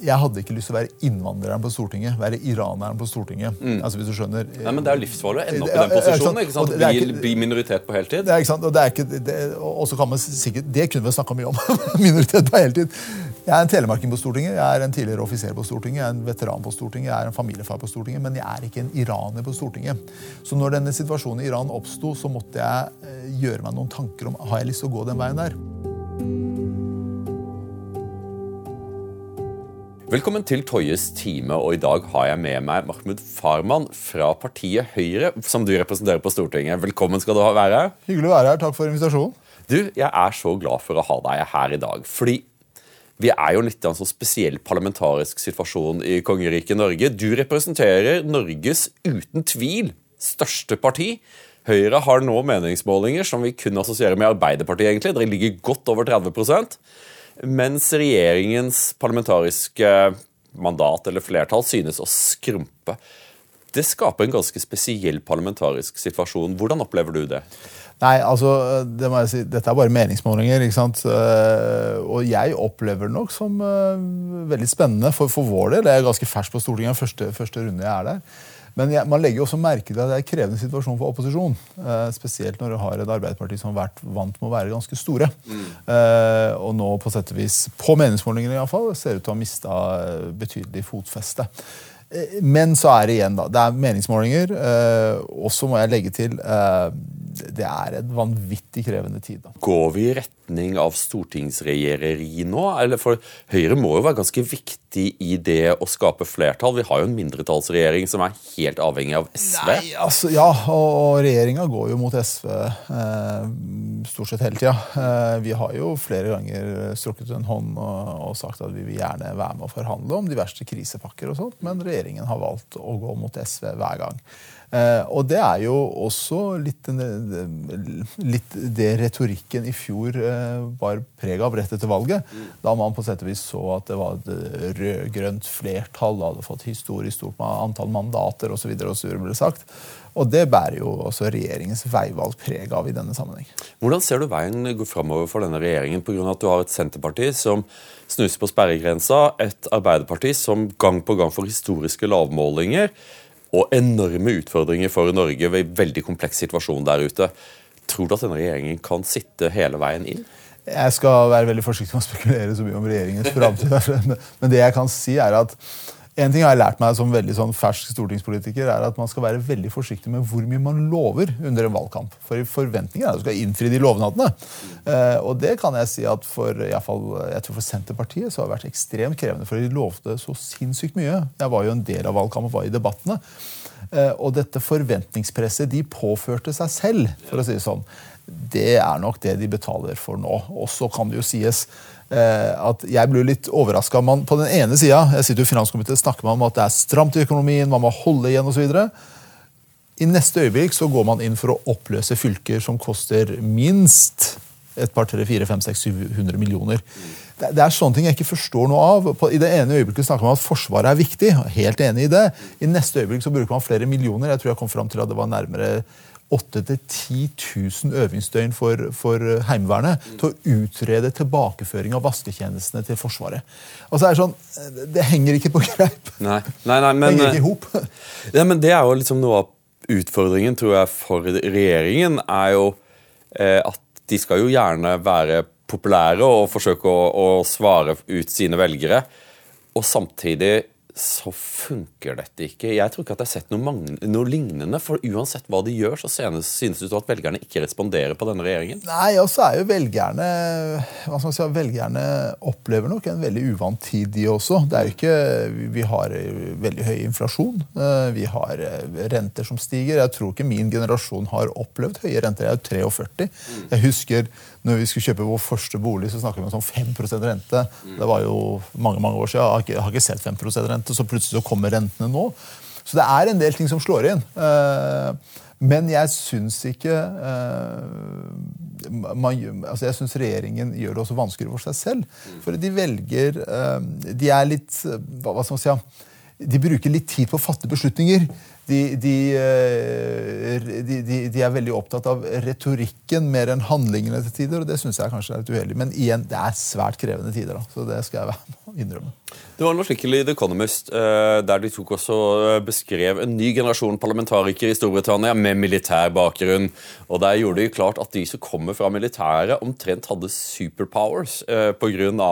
jeg hadde ikke lyst til å være innvandreren på Stortinget. Være iraneren på Stortinget. Altså hvis du skjønner. Nei, men Det er jo livsfarlig å ende opp i den ikke sant. posisjonen. ikke sant? Er Bli, ikke- bli minoritet på heltid. Det er, ikke sant? Og det er ikke, det, og så kan man sikkert, det kunne vi snakka mye om. Minoritet på heltid. Jeg er en telemarking på Stortinget, jeg er en tidligere offiser på Stortinget, jeg er en veteran på Stortinget, jeg er en familiefar på Stortinget, men jeg er ikke en iraner på Stortinget. Så når denne situasjonen i Iran oppsto, så måtte jeg eh, gjøre meg noen tanker om har jeg lyst til å gå den veien der. Velkommen til Toyes time, og i dag har jeg med meg Mahmoud Farman fra partiet Høyre, som du representerer på Stortinget. Velkommen skal du være. Hyggelig å være her. Takk for invitasjonen. Du, jeg er så glad for å ha deg her i dag, fordi vi er jo litt i en sånn spesiell parlamentarisk situasjon i kongeriket Norge. Du representerer Norges uten tvil største parti. Høyre har nå meningsmålinger som vi kun assosierer med Arbeiderpartiet. egentlig. Dere ligger godt over 30 mens regjeringens parlamentariske mandat eller flertall synes å skrumpe. Det skaper en ganske spesiell parlamentarisk situasjon. Hvordan opplever du det? Nei, altså, det må jeg si, Dette er bare meningsmålinger. ikke sant? Eh, Og jeg opplever det nok som eh, veldig spennende for, for vår del. Jeg er ganske fersk på Stortinget. Første, første runde jeg er der. Men jeg, man legger jo også merke til at det er en krevende situasjon for opposisjon. Eh, spesielt når du har et Arbeiderparti som har vært vant med å være ganske store. Eh, og nå på sett og vis, på meningsmålingene iallfall, ser ut til å ha mista betydelig fotfeste. Eh, Men så er det igjen, da. Det er meningsmålinger. eh, Og så må jeg legge til eh, det er en vanvittig krevende tid. da. Går vi i retning av stortingsregjereri nå? Eller for Høyre må jo være ganske viktig i det å skape flertall. Vi har jo en mindretallsregjering som er helt avhengig av SV. Nei, altså, Ja, og, og regjeringa går jo mot SV eh, stort sett hele tida. Eh, vi har jo flere ganger strukket en hånd og, og sagt at vi vil gjerne være med å forhandle om de verste krisepakker, og sånt, men regjeringen har valgt å gå mot SV hver gang. Eh, og det er jo også litt, den- litt det retorikken i fjor eh, var preg av rett etter valget. Da man på sett og vis så at det var et rød-grønt flertall, hadde fått historisk stort antall mandater osv. ble sagt. Og det bærer jo også regjeringens veivalg preg av i denne sammenheng. Hvordan ser du veien gå framover for denne regjeringen pga. at du har et Senterparti som snuser på sperregrensa, et Arbeiderparti som gang på gang får historiske lavmålinger, og enorme utfordringer for Norge ved en veldig kompleks situasjon der ute. Tror du at denne regjeringen kan sitte hele veien inn? Jeg skal være veldig forsiktig med å spekulere så mye om regjeringens framtid. Men det jeg kan si er at en ting har jeg lært meg som veldig sånn fersk stortingspolitiker, er at man skal være veldig forsiktig med hvor mye man lover under en valgkamp. For forventningen er at du skal innfri de lovnadene. Eh, og det kan jeg si at for, i fall, jeg tror for Senterpartiet så har det vært ekstremt krevende, for de lovte så sinnssykt mye. Jeg var jo en del av valgkampen, var i debattene. Eh, og dette forventningspresset de påførte seg selv, for å si det sånn, det er nok det de betaler for nå. Og så kan det jo sies at jeg blir litt overraska. På den ene sida jeg sitter jo finanskomiteen, snakker man om at det er stramt i økonomien, man må holde igjen osv. I neste øyeblikk så går man inn for å oppløse fylker som koster minst et par, tre, fire, fem, seks, 700 millioner. Det, er sånne ting jeg ikke forstår noe av. I det ene øyeblikket snakker man om at Forsvaret er viktig. Helt enig i det. I neste øyeblikk så bruker man flere millioner. Jeg tror jeg kom fram til at det var nærmere 8000-10 000 øvingsdøgn for, for Heimevernet til å utrede tilbakeføring av vasketjenestene til Forsvaret. Altså Det er sånn, det henger ikke på greip. Nei, nei, nei men, henger ikke ihop. ja, men det er jo liksom noe av utfordringen, tror jeg, for regjeringen, er jo eh, at de skal jo gjerne være populære og forsøke å, å svare ut sine velgere. Og samtidig så funker dette ikke. Jeg tror ikke at jeg har sett noe, noe lignende. For uansett hva de gjør, så synes, synes det at velgerne ikke responderer på denne regjeringen. Nei, og så er jo velgerne hva skal man si, velgerne opplever nok en veldig uvant tid, de også. Det er jo ikke, vi- Vi har eh, veldig høy inflasjon. eh, Vi har eh, renter som stiger. Jeg tror ikke min generasjon har opplevd høye renter. Jeg er jo 43. Jeg husker når vi skulle kjøpe vår første bolig, så snakket vi om sånn 5% rente. Det var jo mange mange år siden. Jeg har ikke, jeg har ikke sett 5% rente, så plutselig så kommer rentene nå. Så det er en del ting som slår inn. Eh, Men jeg syns ikke eh, man, altså Jeg syns regjeringen gjør det også vanskeligere for seg selv. For de velger eh, De er litt hva skal man si? de bruker litt tid på å fatte beslutninger. De, de, eh, de, de, er veldig opptatt av retorikken mer enn handlingene til tider. og Det synes jeg kanskje er litt uheldig. Men igjen, det er svært krevende tider. Da, så det skal jeg være med å innrømme. Det var en artikkel i The Economist eh, der de tok også eh, beskrev en ny generasjon parlamentarikere i Storbritannia med militær bakgrunn. Og Der gjorde de klart at de som kommer fra militæret, omtrent hadde superpowers På grunn pga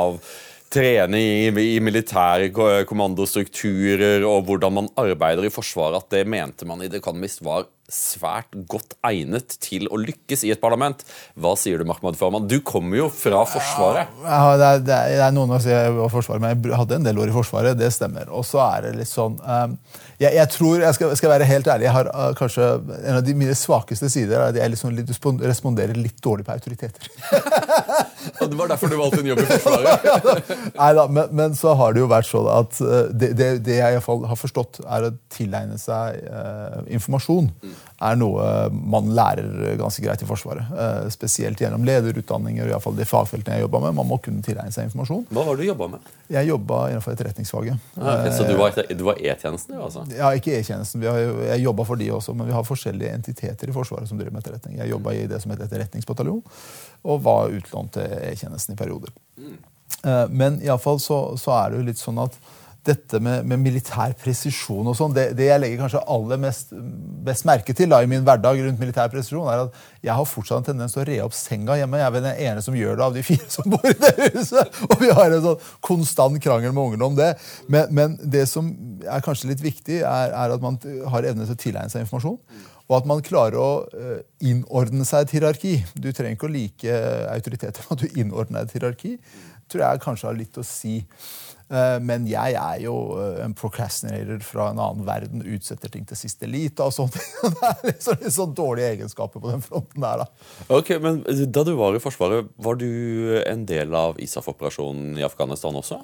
trene i, i militære kommandostrukturer og hvordan man arbeider i Forsvaret, at det mente man i The Economist var svært godt egnet til å lykkes i et parlament. Hva sier du, Mahmoud Farman? Du kommer jo fra Forsvaret. Ja, det, er, det, er, noen å si jeg var Forsvaret, men jeg hadde en del år i Forsvaret. Det stemmer. Og så er det litt sånn um, jeg, jeg, tror, jeg skal, skal, være helt ærlig, jeg har uh, kanskje en av de mine svakeste sider er at jeg liksom litt, responderer litt dårlig på autoriteter. Og det var derfor du valgte en jobb i Forsvaret? Nei da, men, men, så har det jo vært sånn at uh, det, det, det, jeg i fall har forstått, er å tilegne seg uh, informasjon. Mm er noe man lærer ganske greit i Forsvaret. Eh, spesielt gjennom lederutdanninger og fall de fagfeltene jeg jobba med. Man må kunne tilegne seg informasjon. Hva var det du jobba med? Jeg jobba innenfor etterretningsfaget. Ah, okay, så du var E-tjenesten? altså? Ja, ikke E-tjenesten. Jeg jobba for de også, men vi har forskjellige entiteter i Forsvaret som driver med etterretning. Jeg jobba i det som heter etterretningsbataljon, og var utlånt til E-tjenesten i perioder. Mm. Men iallfall så, så er det jo litt sånn at dette med, med, militær presisjon og sånn, det, det, jeg legger kanskje aller mest best merke til da, i min hverdag rundt militær presisjon, er at jeg har fortsatt en tendens til å re opp senga hjemme. Jeg er vel den ene som gjør det av de fire som bor i det huset. Og vi har en sånn konstant krangel med ungene om det. Men, men, det som er kanskje litt viktig, er, er at man har evne til å tilegne seg informasjon. Og at man klarer å uh, innordne seg et hierarki. Du trenger ikke å like autoriteter, men at du innordner et hierarki, tror jeg kanskje har litt å si. Eh, men jeg er jo eh, en procrastinator fra en annen verden. Utsetter ting til siste lite og sånt. Det er liksom litt sånn dårlige egenskaper på den fronten der. da. Ok, men Da du var i Forsvaret, var du en del av ISAF-operasjonen i Afghanistan også?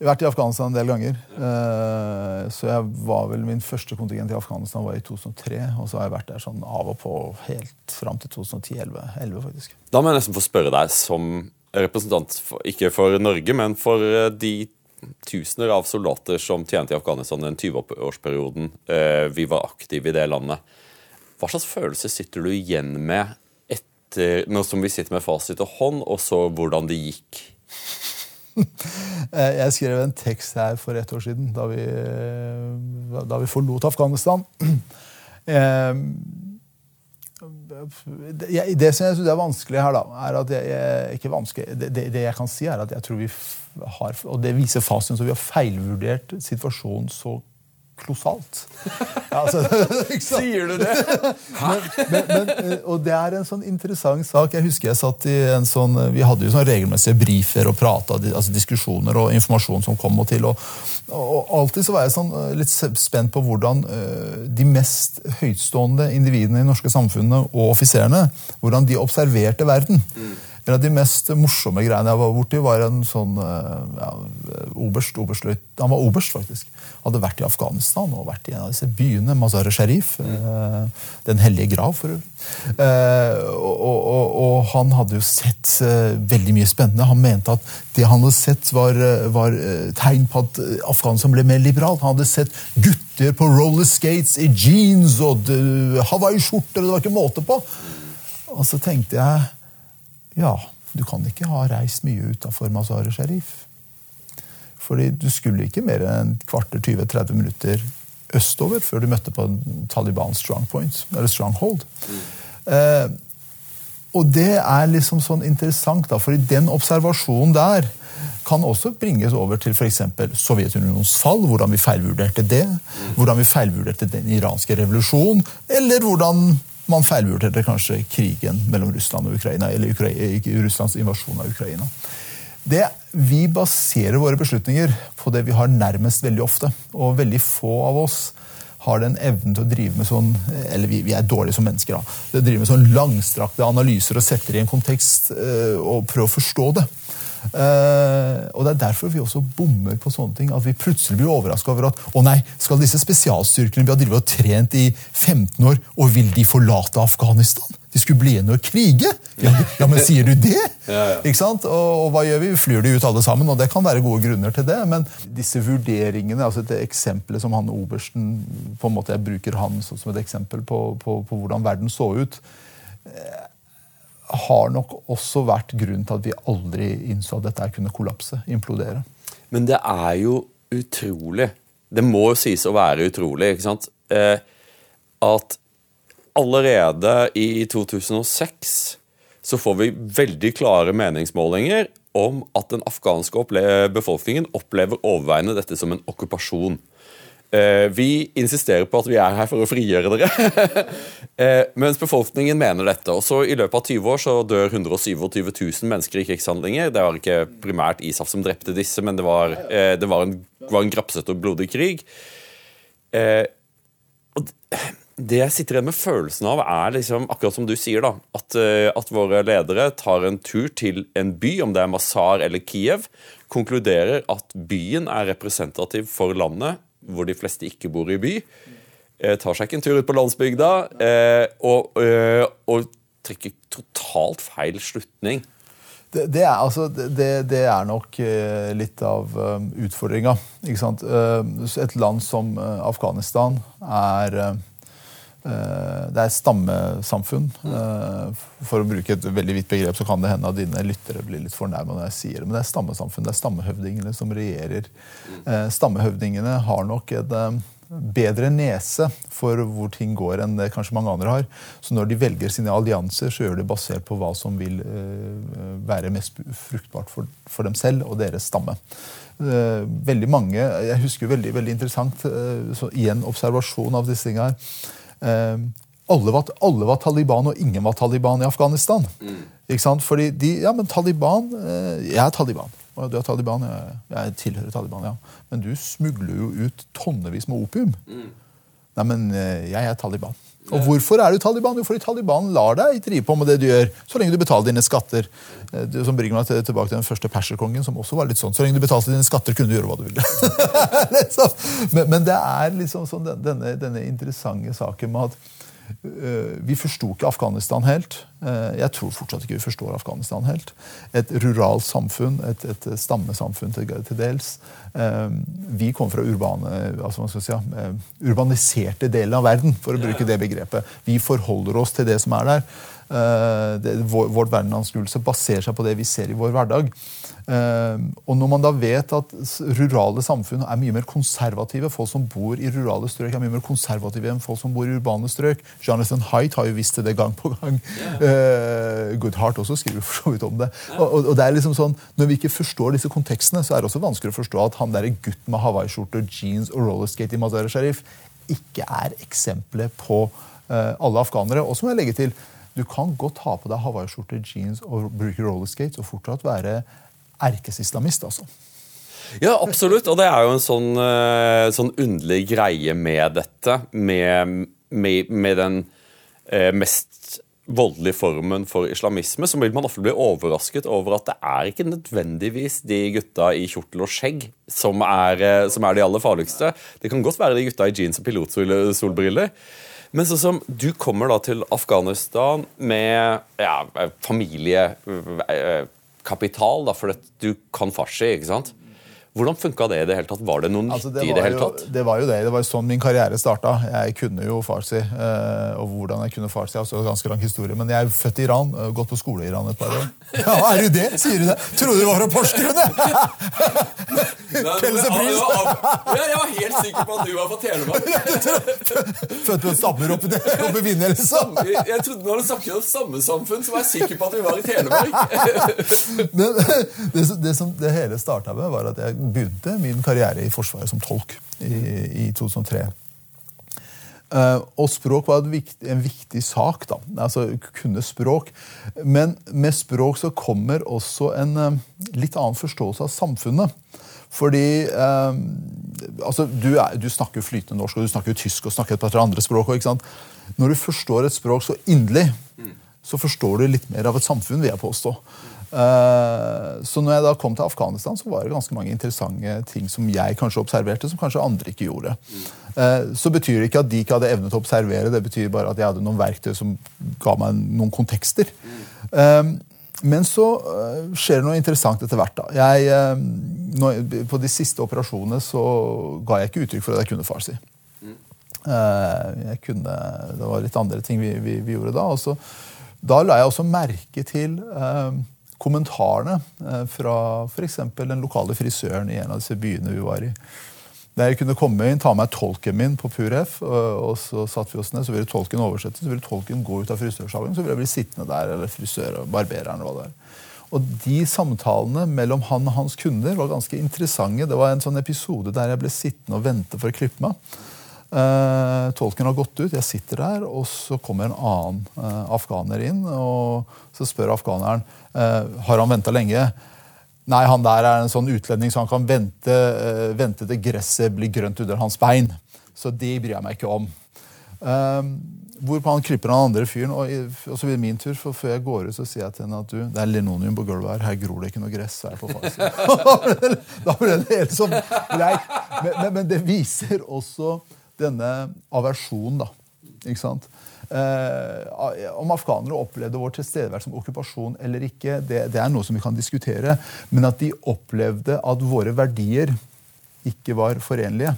Jeg har vært i Afghanistan en del ganger. Eh, så jeg var vel Min første kontingent i Afghanistan var i 2003. Og så har jeg vært der sånn av og på helt fram til 2010-2011. faktisk. Da må jeg nesten få spørre deg som representant, ikke for Norge, men for de tusener av soldater som tjente i Afghanistan den 20-årsperioden eh, vi var aktive i det landet. Hva slags følelse sitter du igjen med etter, nå som vi sitter med fasit og hånd, og så hvordan det gikk? Eh, jeg skrev en tekst her for ett år siden, da vi, da vi forlot Afghanistan. Eh, det som jeg synes er vanskelig her, da, er at jeg, ikke vanskelig, det, det, jeg kan si, er at jeg tror vi har, og det viser fasiten, så vi har feilvurdert situasjonen så kolossalt. Altså, Sier du det? men, men, men, eh, og det er en sånn interessant sak. Jeg husker jeg satt i en sånn, Vi hadde jo sånn regelmessige briefer og prata, altså diskusjoner og informasjon som kom og til. Og, og alltid så var jeg sånn eh, litt spent på hvordan de mest høytstående individene i det norske samfunnet og offiserene hvordan de observerte verden. Mm. En av de mest morsomme greiene jeg var borti, var en sånn eh, ja, oberst, oberstløyt, Han var oberst, faktisk. Hadde vært i Afghanistan og vært i en av disse byene. Mazar-e-Sharif. Mm. Den hellige grav, for øvrig. Eh, og, og, og, han hadde jo sett veldig mye spennende. Han mente at det han hadde sett, var, var tegn på at Afghanistan ble mer liberalt. Han hadde sett gutter på roller skates i jeans og hawaiiskjorter. Det var ikke måte på. Og så tenkte jeg ja, du kan ikke ha reist mye utafor Mazar-e Sharif. Fordi du skulle ikke mer enn kvarter 20-30 minutter østover før du møtte på Talibans Taliban strong point, eller stronghold. Mm. Eh, og det er liksom sånn interessant, da, for den observasjonen der kan også bringes over til f.eks. Sovjetunionens fall, hvordan vi feilvurderte det. Hvordan vi feilvurderte den iranske revolusjonen, eller hvordan man feilvurderte kanskje krigen mellom Russland og Ukraina, eller Ukra Russlands invasjon av Ukraina. Det, vi baserer våre beslutninger på det vi har nærmest veldig ofte. Og veldig få av oss har den evnen til å drive med sånn Eller vi, vi er dårlige som mennesker, da. Det driver med sånn langstrakte analyser og setter i en kontekst øh, og prøver å forstå det. Uh, og Det er derfor vi også bommer på sånne ting. At vi plutselig blir overraska over at å nei, skal disse spesialstyrkene vi har drivet og trent i 15 år, og vil de forlate Afghanistan? De skulle bli igjen og krige! Ja, ja, men sier du det? Ikke sant? Og, og, hva gjør vi? Vi flyr de ut alle sammen, og det kan være gode grunner til det. Men disse vurderingene, altså det eksempelet som han obersten på en måte Jeg bruker han som et eksempel på, på, på hvordan verden så ut. Har nok også vært grunnen til at vi aldri innså at dette kunne kollapse, implodere. Men det er jo utrolig. Det må jo sies å være utrolig. ikke sant? Eh, at allerede i 2006 så får vi veldig klare meningsmålinger om at den afghanske befolkningen opplever overveiende dette som en okkupasjon. Eh, vi insisterer på at vi er her for å frigjøre dere. Eh, mens befolkningen mener dette. Og så I løpet av 20 år så dør 127 000 mennesker i krigshandlinger. Det var ikke primært ISAF som drepte disse, men det var, eh, det var en, var en grapsete og blodig krig. Og det jeg sitter igjen med følelsen av, er liksom, akkurat som du sier, da, at, at, våre ledere tar en tur til en by, om det er Mazar eller Kiev, konkluderer at byen er representativ for landet, hvor de fleste ikke bor i by. Eh, tar seg ikke en tur ut på landsbygda, eh, og, eh, og trekker totalt feil slutning. Det, det, er, altså, det, det, er, nok litt av utfordringa. Et land som Afghanistan er det er stammesamfunn. Eh, for å bruke et veldig vidt begrep så kan det hende at dine lyttere blir litt fornærma når jeg sier det, men det er stammesamfunn. Det er stammehøvdingene som regjerer. Eh, stammehøvdingene har nok et bedre nese for hvor ting går enn det kanskje mange andre har. Så når de velger sine allianser, så gjør de basert på hva som vil være mest fruktbart for, dem selv og deres stamme. Veldig mange, Jeg husker veldig, veldig interessant så i en observasjon av disse tingene her, alle var, alle var, Taliban, og ingen var Taliban i Afghanistan. Mm. Ikke sant? Fordi de, ja, men Taliban eh, Jeg er Taliban. Og du er Taliban, jeg, jeg, tilhører Taliban, ja. Men du smugler jo ut tonnevis med opium. Mm. Nei, men eh, jeg er Taliban. Og hvorfor er du Taliban? Jo, fordi Taliban lar deg drive på med det du gjør, så lenge du betaler dine skatter. Eh, det som bringer meg tilbake til den første perserkongen, som også var litt sånn. Så lenge du betalte dine skatter, kunne du gjøre hva du ville. liksom. men, men, det er liksom sånn denne, denne interessante saken med at Eh, vi forsto ikke Afghanistan helt. Eh, jeg tror fortsatt ikke vi forstår Afghanistan helt. Et ruralt samfunn, et, et stammesamfunn til, til, dels. Eh, vi kommer fra urbane, altså si, urbaniserte deler av verden, for å bruke det begrepet. Vi forholder oss til det som er der. Det, vårt verdensanskuelse baserer seg på det vi ser i vår hverdag. Og når man da vet at rurale samfunn er mye mer konservative Folk som bor i rurale strøk, er mye mer konservative enn folk som bor i urbane strøk. Jonathan Haidt har jo visst det gang på gang. Yeah. Goodhart også skriver for så vidt om det. Og, og, og, det er liksom sånn, Når vi ikke forstår disse kontekstene, så er det også vanskelig å forstå at han der gutten med hawaiiskjorte, jeans og rollerskate i Mazar-e Sharif ikke er eksempelet på uh, alle afghanere. Og så må jeg legge til, du kan godt ha på deg hawaiiskjorte, jeans og bruke rollerskates og fortsatt være erkesislamist, altså. Ja, absolutt. Og det er jo en sånn, uh, sånn underlig greie med dette. Med, med, med den eh, mest voldelige formen for islamisme, så vil man ofte bli overrasket over at det er ikke nødvendigvis de gutta i kjortel og skjegg som er, eh, som er de aller farligste. Det kan godt være de gutta i jeans og pilotsolbriller. Men sånn som du kommer da til Afghanistan med ja, familiekapital, da, for du kan farsi. ikke sant? Hvordan funka det i det hele tatt? Var det noe altså, nyttig i det hele tatt? det var jo det. Det var jo sånn min karriere starta. Jeg kunne jo farsi. Eh, og hvordan jeg kunne farsi, altså ganske lang historie. Men jeg er født i Iran. Gått på skole i Iran et par år. Ja, Er du det? Sier du det? Trodde du var fra Porsgrunn, jeg! Kelsepris. Ja, jeg var helt sikker på at du var fra Telemark. Født på en stammer oppe i Vinje, liksom. Jeg trodde Når du snakket om samme samfunn, så var jeg sikker på at vi var i Telemark. Men det, det, som det hele starta med, var at jeg begynte min karriere i Forsvaret som tolk i, i 2003. Uh, eh, og språk var viktig, en viktig sak. da, altså Kunne språk. Men med språk så kommer også en uh, litt annen forståelse av samfunnet. Fordi uh, altså, du, er, du, snakker flytende norsk, og du snakker tysk og snakker et par andre språk. Sant? Når du forstår et språk så inderlig, så forstår du litt mer av et samfunn, vil jeg påstå. Eh, så når jeg da kom til Afghanistan, så var det ganske mange interessante ting som jeg kanskje observerte, som kanskje andre ikke gjorde. Eh, så betyr det ikke at de ikke hadde evne til å observere, det betyr bare at jeg hadde noen verktøy som ga meg noen kontekster. Eh, men så skjer det noe interessant etter hvert. da. Jeg, på de siste operasjonene så ga jeg ikke uttrykk for at jeg kunne farsi. Kunne, det var litt andre ting vi, vi, vi gjorde da. og så da la jeg også merke til kommentarene eh, fra f.eks. den lokale frisøren i en av disse byene vi var i. Der jeg kunne komme inn, ta med tolken min på Puref, og, så satt vi oss ned, så ville tolken oversette, så ville tolken gå ut av frisørsalongen, så ville jeg bli sittende der, eller frisør barbereren. var det er. Og de samtalene mellom han og hans kunder var ganske interessante. Det var en sånn episode der jeg ble sittende og vente for å klippe meg. Uh, tolken har gått ut, jeg sitter der, og så kommer en annen uh, afghaner inn. og Så spør afghaneren uh, har han venta lenge. Nei, han der er en sånn utlending, så han kan vente, vente til gresset blir grønt under hans bein. Så det bryr jeg meg ikke om. hvorpå han klipper den andre fyren, og, og, så blir det min tur. for Før jeg går ut, så sier jeg til henne at du, det er linoleum på gulvet her. Her gror det ikke noe gress. her på da ble det helt sånn bleik. Men, men, men det viser også denne aversjonen, da. Ikke sant? Eh, om afghanere opplevde vår tilstedeværelse som okkupasjon eller ikke, det, det, er noe som vi kan diskutere. Men at de opplevde at våre verdier ikke var forenlige,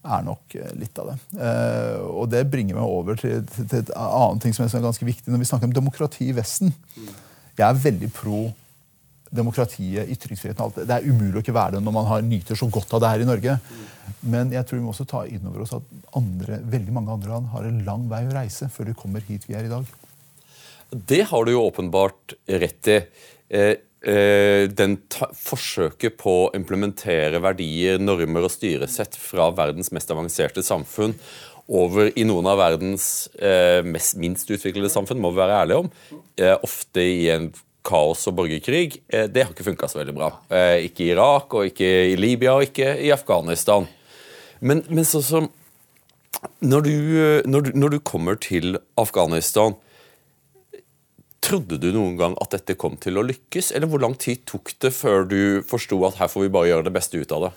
er nok eh, litt av det. Eh, og det bringer meg over til, til, til et annet ting som er ganske viktig når vi snakker om demokrati i Vesten. Jeg er veldig pro demokratiet, ytringsfriheten alt det. Er umulig å ikke være det når man har nyter så godt av det her i Norge. Men jeg tror vi må også ta inn over oss at andre, veldig mange andre land har en lang vei å reise før de kommer hit vi er i dag. Det har du jo åpenbart rett i. Eh, eh, den forsøket på å implementere verdier, normer og styresett fra verdens mest avanserte samfunn over i noen av verdens eh, mest, minst utviklede samfunn, må vi være ærlige om. Eh, ofte i en kaos og borgerkrig, eh, det har ikke funka så veldig bra. Eh, ikke i Irak, og ikke i Libya, og ikke i Afghanistan. Men, men sånn som når du, når, når du kommer til Afghanistan Trodde du noen gang at dette kom til å lykkes, eller hvor lang tid tok det før du forsto at her får vi bare gjøre det beste ut av det?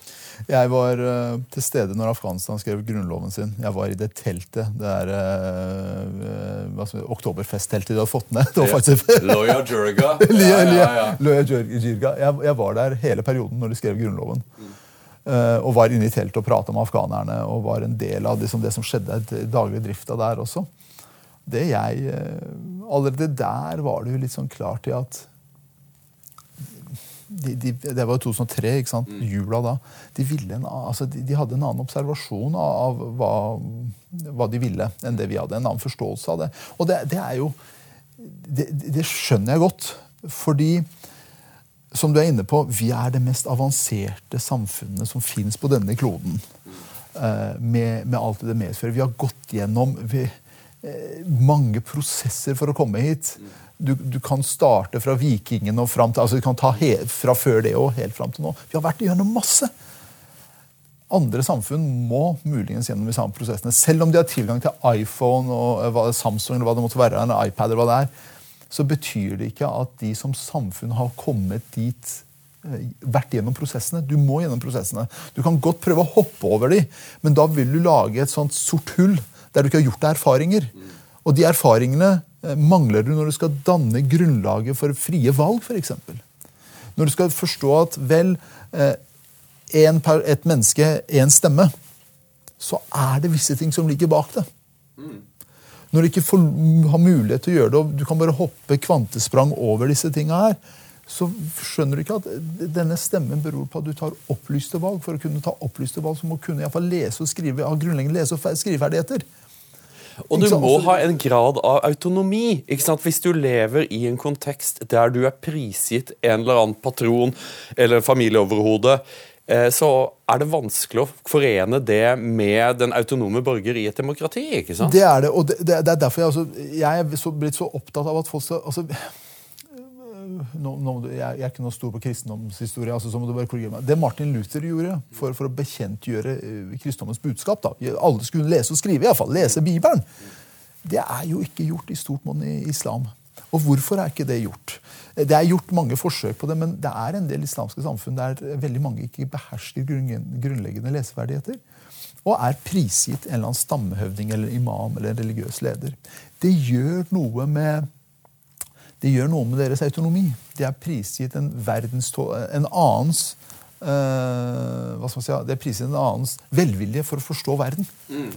Jeg var uh, til stede når Afghanistan skrev grunnloven sin. Jeg var i det teltet. Det er uh, uh, oktoberfestteltet de hadde fått ned. Det var faktisk... Loya Jirga. ja, ja, ja. Loya Jirga. Jeg, jeg, var der hele perioden når de skrev grunnloven. Mm. og var inne i teltet og prata med afghanerne og var en del av liksom, det som skjedde i daglig drifta der også. Det jeg, Allerede der var det jo litt sånn klart i at de, de, det var jo 2003, ikke sant? Mm. jula da. De, en, altså, de, de, hadde en annen observasjon av, hva, hva, de ville, enn det vi hadde. En annen forståelse av det. Og det, det er jo det, det, skjønner jeg godt. Fordi, som du er inne på, vi er det mest avanserte samfunnet som fins på denne kloden. Uh, med, med, alt det medfører. Vi har gått gjennom vi, mange prosesser for å komme hit. Du, du, kan starte fra vikingene og fram til altså du kan ta he, fra før det og helt fram til nå. Vi har vært gjennom masse. Andre samfunn må muligens gjennom de samme prosessene. Selv om de har tilgang til iPhone og Samsung eller hva det måtte være, eller iPad, eller hva det er, så betyr det ikke at de som samfunn har kommet dit eh, vært gjennom prosessene. Du må gjennom prosessene. Du kan godt prøve å hoppe over dem, men da vil du lage et sånt sort hull der du ikke har gjort deg erfaringer. Og de erfaringene Eh, mangler du når du skal danne grunnlaget for frie valg, f.eks. Når du skal forstå at vel, eh, en, et menneske, én stemme, så er det visse ting som ligger bak det. Når du ikke får, har mulighet til å gjøre det, og du kan bare hoppe kvantesprang over disse tinga her, så skjønner du ikke at denne stemmen beror på at du tar opplyste valg. For å kunne ta opplyste valg så må du kunne lese og skrive, ha grunnleggende lese- og skriveferdigheter. Og du må ha en grad av autonomi. ikke sant? Hvis du lever i en kontekst der du er prisgitt en eller annen patron eller familieoverhode, eh, så er det vanskelig å forene det med den autonome borger i et demokrati. ikke sant? Det er det, og det, det er derfor jeg, altså, jeg er så, blitt så opptatt av at folk skal altså, nå, nå, jeg, jeg, er ikke noe stor på kristendomshistorie. Altså, så må du bare korrigere meg. Det Martin Luther gjorde for, for å bekjentgjøre uh, kristendommens budskap da, Alle skulle lese og skrive, i fall, lese Bibelen. Det er jo ikke gjort i stort monn i islam. Og hvorfor er ikke det gjort? Det er gjort mange forsøk på det, men det er en del islamske samfunn der veldig mange ikke behersker grunnleggende leseferdigheter. Og er prisgitt en eller annen stammehøvding eller imam eller en religiøs leder. Det gjør noe med det gjør noe med deres autonomi. De er prisgitt en, en annens uh, hva skal man si, Det er prisgitt en annens velvilje for å forstå verden. Mm.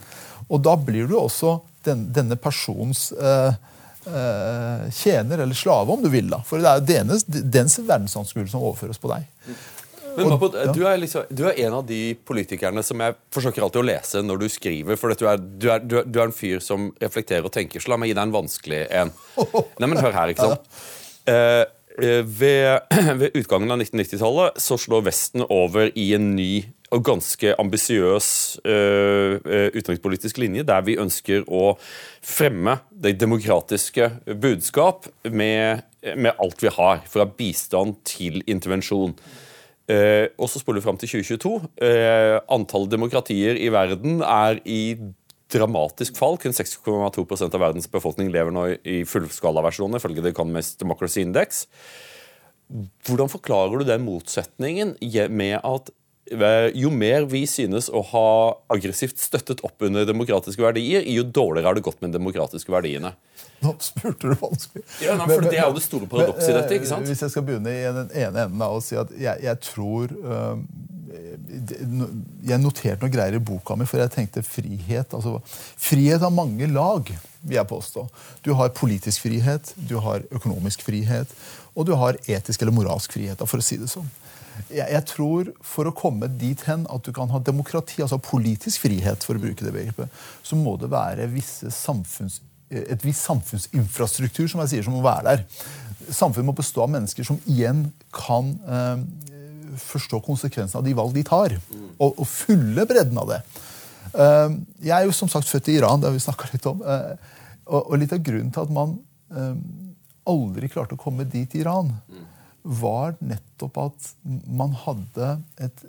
Og da blir du også den, denne persons uh, uh, tjener eller slave, om du vil. da. For det er jo dens verdensanskuelse som overføres på deg. Men Mahmoud, du, er liksom, du er en av de politikerne som jeg forsøker alltid å lese når du skriver. For du er, du, er, du, er, du er, en fyr som reflekterer og tenker. Så la meg gi deg en vanskelig en. Nei, men hør her, ikke sant. Eh, eh ved, ved, utgangen av 1990-tallet så slår Vesten over i en ny og ganske ambisiøs uh, utenrikspolitisk linje, der vi ønsker å fremme det demokratiske budskap med, med alt vi har, fra bistand til intervensjon. Eh, og så spoler vi fram til 2022. Eh, antallet demokratier i verden er i dramatisk fall. Kun 6,2% av verdens befolkning lever nå i fullskalaversjoner, ifølge The Economist Democracy Index. Hvordan forklarer du den motsetningen med at jo mer vi synes å ha aggressivt støttet opp under demokratiske verdier, jo dårligere har det gått med de demokratiske verdiene? Nå spurte du vanskelig. Ja, nei, for Det er jo det store paradokset i dette. ikke sant? Eh, hvis jeg skal begynne i den ene enden og si at jeg, jeg tror uh, Jeg noterte noen greier i boka mi, for jeg tenkte frihet. altså Frihet har mange lag, vil jeg påstå. Du har politisk frihet, du har økonomisk frihet, og du har etisk eller moralsk frihet, for å si det sånn. Jeg, jeg, tror For å komme dit hen at du kan ha demokrati, altså politisk frihet, for å bruke det begrepet, så må det være samfunns et visst samfunnsinfrastruktur som jeg sier, som må være der. Samfunnet må bestå av mennesker som igjen kan eh, forstå konsekvensene av de valg de tar. Og, og fulle bredden av det. Eh, jeg er jo som sagt født i Iran, det har vi snakka litt om. Eh, og, og, litt av grunnen til at man eh, aldri klarte å komme dit i Iran, var nettopp at man hadde et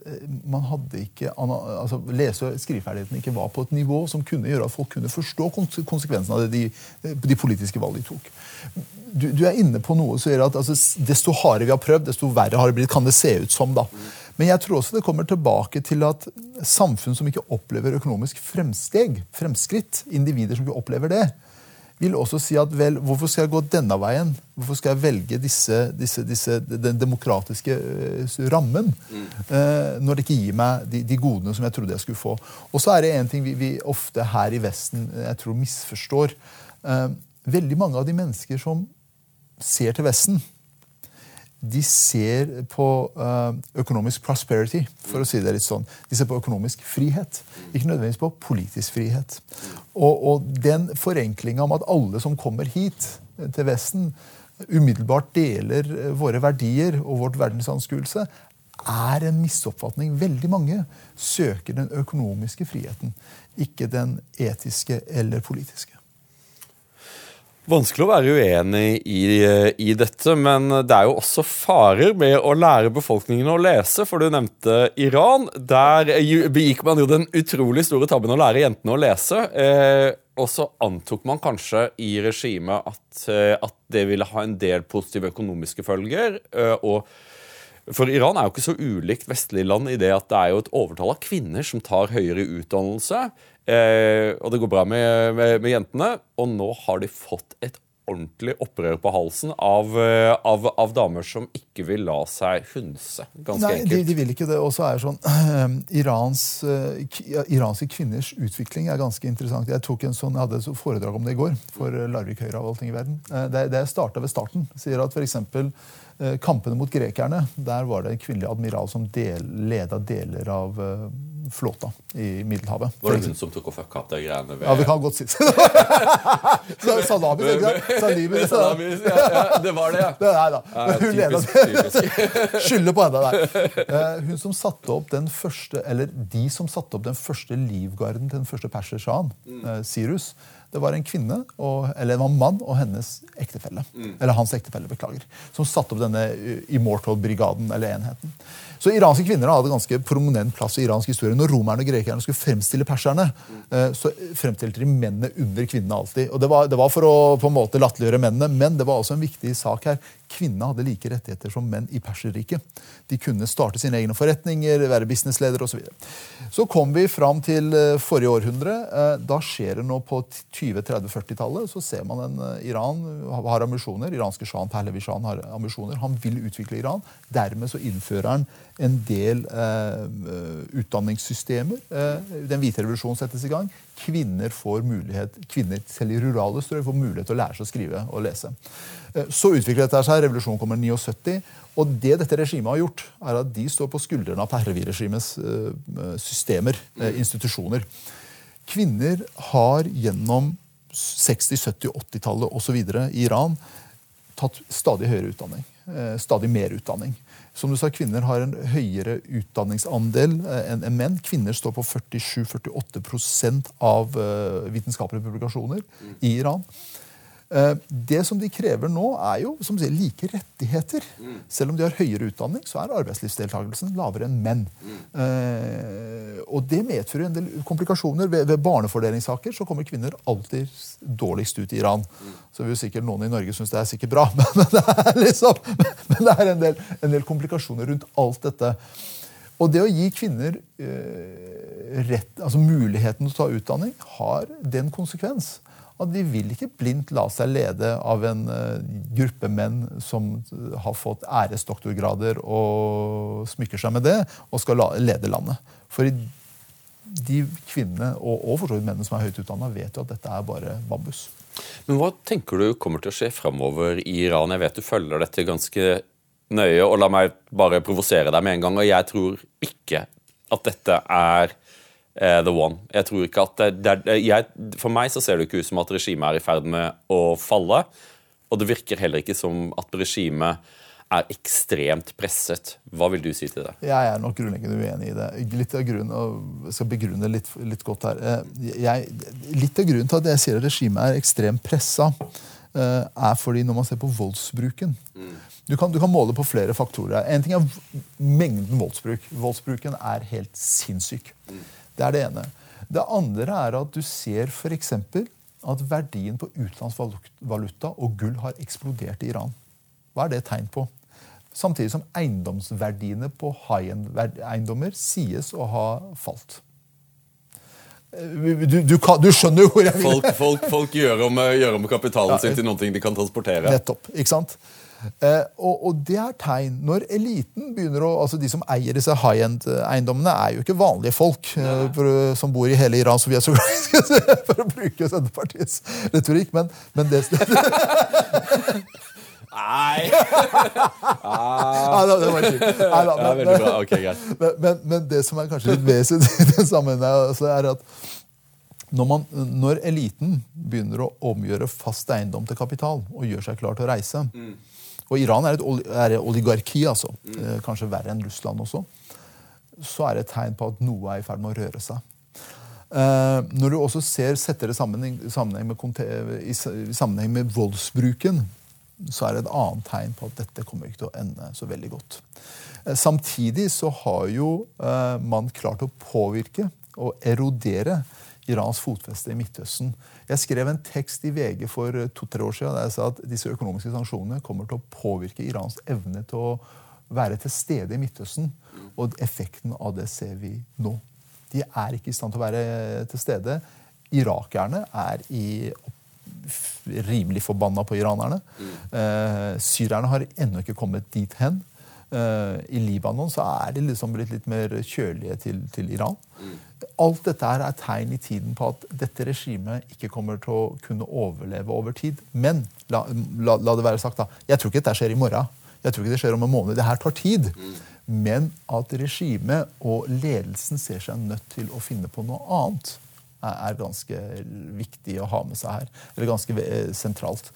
man hadde ikke, altså Lese- og skriveferdigheten ikke var på et nivå som kunne gjøre at folk kunne forstå konsekvensene av de, de politiske valg de tok. Du, du, er inne på noe som gjør at altså, desto hardere vi har prøvd, desto verre har det blitt. kan det se ut som da. Men jeg tror også det kommer tilbake til at samfunn som ikke opplever økonomisk fremsteg, fremskritt, individer som ikke opplever det, vil også si at vel, hvorfor skal jeg gå denne veien? Hvorfor skal jeg velge disse, disse, disse, den demokratiske uh, rammen mm. uh, når det ikke gir meg de, de, godene som jeg trodde jeg skulle få? Og så er det en ting vi, vi ofte her i Vesten jeg tror misforstår. Veldig mange av de mennesker som ser til Vesten, de ser på uh, økonomisk prosperity, for å si det litt sånn. De ser på økonomisk frihet, ikke nødvendigvis på politisk frihet. Og, og den forenklinga om at alle som kommer hit eh, til Vesten, umiddelbart deler eh, våre verdier og vårt verdensanskuelse, er en misoppfatning. Veldig mange søker den økonomiske friheten, ikke den etiske eller politiske. Vanskelig å være uenig i, i, dette, men det er jo også farer med å lære befolkningen å lese. For du nevnte Iran. Der begikk man jo den utrolig store tabben å lære jentene å lese. Eh, og så antok man kanskje i regimet at, eh, at, det ville ha en del positive økonomiske følger. Eh, og for Iran er jo ikke så ulikt vestlige land i det at det er jo et overtall av kvinner som tar høyere utdannelse. Eh, og det går bra med, med, med, jentene. Og nå har de fått et ordentlig opprør på halsen av, eh, av, av damer som ikke vil la seg hunse. Ganske Nei, enkelt. De, de vil ikke det. Og så er det sånn uh, Irans, uh, Iranske kvinners utvikling er ganske interessant. Jeg tok en sånn, jeg hadde et foredrag om det i går for Larvik Høyre av allting i verden. Uh, det, det starta ved starten. sier at for eksempel, Kampene mot grekerne, der var det en kvinnelig admiral som del, leda deler av flåta i Middelhavet. Var det hun som tok og fucka opp de greiene? Ved... Ja, vi kan godt si. Salami, ikke Salami, Salami ja, ja, det var det, ja. Det er, da. Ja, hun leda Skylder på henne der. Eh, hun som satte opp den første, eller De som satte opp den første livgarden til den første persersjahen, mm. Sirus, Det var en kvinne, og, eller det var en mann og hennes ektefelle. Eller hans ektefelle, beklager. Som satte opp denne eh, Immortal-brigaden, eller enheten. Så iranske kvinner hadde ganske prominent plass i iransk historie. Når romerne og grekerne skulle fremstille perserne, eh, så fremstilte de mennene under kvinnene alltid. Og det var, det var for å på en måte latterliggjøre mennene, men det var også en viktig sak her. Kvinnene hadde like rettigheter som menn i Perserriket. De kunne starte sine egne forretninger, være businessledere osv. Så, videre. så kom vi fram til eh, forrige århundre. Eh, da skjer det noe på 20-30-40-tallet. Så ser man en Iran har ambisjoner. Iranske sjahen Pahlavi Shan har ambisjoner. Han vil utvikle Iran. Dermed så innfører han en del eh, utdanningssystemer. Eh, den hvite revolusjonen settes i gang. Kvinner får mulighet, kvinner selv i rurale strøk får mulighet til å lære seg å skrive og lese. Eh, så utvikler dette seg. Revolusjonen kommer i 79. Og det dette regimet har gjort, er at de står på skuldrene av Pehlevi-regimets eh, systemer, eh, institusjoner. Kvinner har gjennom 60-, 70-, 80-tallet osv. i Iran tatt stadig høyere utdanning. Stadig mer utdanning. Som du sa, Kvinner har en høyere utdanningsandel eh, enn menn. Kvinner står på 47-48% av eh, vitenskapelige publikasjoner i Iran. Eh, det som de krever nå, er jo som sier, like rettigheter. Mm. Selv om de har høyere utdanning, så er arbeidslivsdeltakelsen lavere enn menn. Mm. Eh, og det medfører en del komplikasjoner. Ved, ved, barnefordelingssaker så kommer kvinner alltid dårligst ut i Iran. Mm. Så vil sikkert noen i Norge synes det er sikkert bra, men, det er, liksom, men det er en, del, en del komplikasjoner rundt alt dette. Og det å gi kvinner eh, rett, altså muligheten til å ta utdanning har den konsekvens at de vil ikke blindt la seg lede av en uh, gruppe menn som har fått æresdoktorgrader og smykker seg med det, og skal lede landet. For de kvinnene, og, for så vidt mennene som er høyt utdanna, vet jo at dette er bare bambus. Men hva tenker du kommer til å skje framover i Iran? Jeg vet du følger dette ganske nøye, og la meg bare provosere deg med en gang. Og jeg tror ikke at dette er the one. Jeg tror ikke at det, det, jeg, For meg så ser det ikke ut som at regimet er i ferd med å falle. Og det virker heller ikke som at regimet er ekstremt presset. Hva vil du si til det? Jeg er nok grunnleggende uenig i det. Litt av grunnen, og skal begrunne litt, litt godt her. Eh, jeg, litt av grunnen til at jeg sier at regimet er ekstremt pressa, eh, er fordi når man ser på voldsbruken mm. du, kan, du kan, måle på flere faktorer. En ting er mengden voldsbruk. Voldsbruken er helt sinnssyk. Mm. Det er det ene. Det andre er at du ser f.eks. at verdien på utenlandsvaluta og gull har eksplodert i Iran. Hva er det tegn på? Samtidig som eiendomsverdiene på high-end-eiendommer sies å ha falt. Du, du, du, skjønner jo hvor jeg vil. Folk, folk, folk gjør, om, gjør, om, kapitalen ja, sin til noe de kan transportere. Nettopp, ikke sant? Eh, og, og, det er tegn. Når eliten begynner å altså De som eier disse high end-eiendommene, er jo ikke vanlige folk eh, for, som bor i hele Iran, som vi så glad i, for å bruke Senterpartiets retorikk. Men, men det Nei! ah. det, det var ikke Nei, da, men, ja, bra. Okay, men, men, men, det som er kanskje litt vesentlig i den sammenhengen, altså, er at når, man, når, eliten begynner å omgjøre fast eiendom til kapital og gjør seg klar til å reise, mm. Og Iran er et, er oligarki, altså. Mm. Kanskje verre enn Russland også. Så er det et tegn på at noe er i ferd med å røre seg. Uh, når du også ser, setter det sammen, sammenheng med, i, i sammenheng med voldsbruken, så er det et annet tegn på at dette kommer ikke til å ende så veldig godt. Uh, samtidig så har jo uh, man klart å påvirke og erodere Irans fotfeste i Midtøsten. Jeg skrev en tekst i VG for eh, to-tre år siden der jeg sa at disse økonomiske sanksjonene kommer til å påvirke Irans evne til å være til stede i Midtøsten. Og effekten av det ser vi nå. De er ikke i stand til å være til stede. Irakerne er i rimelig forbanna på iranerne. Mm. Eh, syrerne har ennå ikke kommet dit hen. Uh, I Libanon så er de liksom blitt litt mer kjølige til, til Iran. Mm. Alt dette er tegn i tiden på at dette regimet ikke kommer til å kunne overleve over tid. Men la, la, la det være sagt, da. Jeg tror ikke dette skjer i morgen. Jeg tror ikke det skjer om en måned. Det her tar tid. Mm. Men at regimet og ledelsen ser seg nødt til å finne på noe annet, er, er ganske viktig å ha med seg her. Eller ganske sentralt.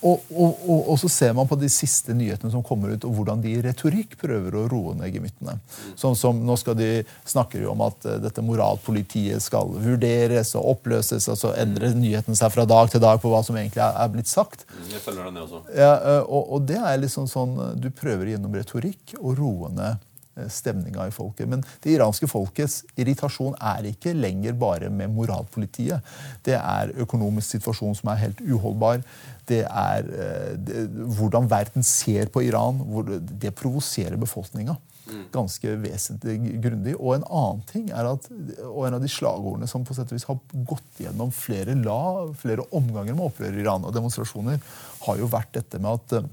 Og, og, og, og, så ser man på de siste nyhetene som kommer ut, og hvordan de i retorikk prøver å roe ned gemyttene. Sånn som Nå skal de snakker jo om at uh, dette moralpolitiet skal vurderes og oppløses. og Så endrer nyhetene seg fra dag til dag på hva som egentlig er, blitt sagt. Mm, jeg følger den også. Ja, og, og, det er liksom sånn Du prøver gjennom retorikk å roe ned stemninga i folket. Men det iranske folkets irritasjon er ikke lenger bare med moralpolitiet. Det er økonomisk situasjon som er helt uholdbar. Det er eh, det, hvordan verden ser på Iran. det provoserer befolkninga ganske vesentlig grundig. Og en annen ting er at, og en av de slagordene som på sett og vis har gått gjennom flere la, flere omganger med opprør i Iran og demonstrasjoner, har jo vært dette med at eh,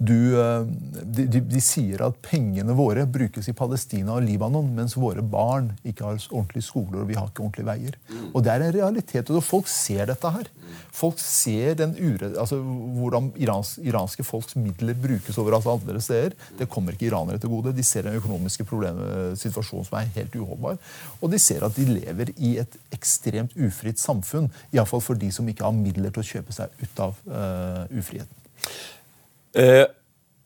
du, eh, de, de, de, sier at pengene våre brukes i Palestina og Libanon, mens våre barn ikke har ordentlige skoler og vi har ikke ordentlige veier. Mm. Og Det er en realitet. og Folk ser dette her. Folk ser den ure, altså, hvordan irans, iranske folks midler brukes overalt andre steder. Det kommer ikke iranere til gode. De ser den økonomiske situasjonen som er helt uholdbar. Og de ser at de lever i et ekstremt ufritt samfunn. Iallfall for de som ikke har midler til å kjøpe seg ut av uh, ufriheten. Eh,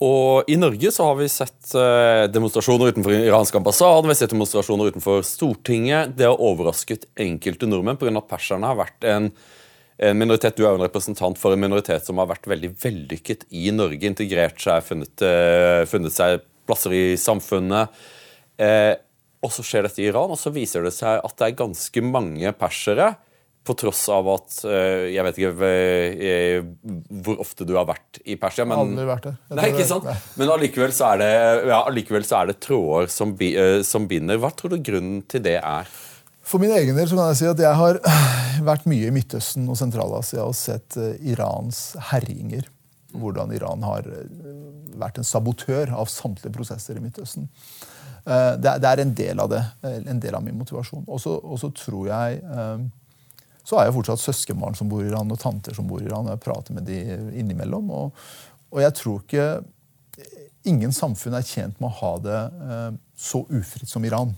og I Norge så har vi sett eh, demonstrasjoner utenfor iransk ambassade, vi har sett demonstrasjoner utenfor Stortinget. Det har overrasket enkelte nordmenn pga. at perserne har vært en, en, minoritet. Du er jo en representant for en minoritet som har vært veldig vellykket i Norge. Integrert seg, funnet, eh, funnet seg plasser i samfunnet. Og så skjer dette i Iran, og så viser det seg at det er ganske mange persere på tross av at uh, Jeg vet ikke uh, hvor ofte du har vært i Persia. Men, Aldri vært der. Nei, ikke sant? Nei. Men allikevel så, er det, ja, allikevel så er det tråder som, uh, som, binder. Hva tror du grunnen til det er? For min egen del så kan jeg si at jeg har vært mye i Midtøsten og Sentral-Asia og sett Irans herjinger. Hvordan Iran har vært en sabotør av samtlige prosesser i Midtøsten. Det er en del av det, en del av min motivasjon. Og så tror jeg så har jeg fortsatt søskenbarn som bor i Iran, og tanter som bor i Iran. og Jeg prater med de innimellom. Og, og jeg tror ikke Ingen samfunn er tjent med å ha det eh, så ufritt som Iran.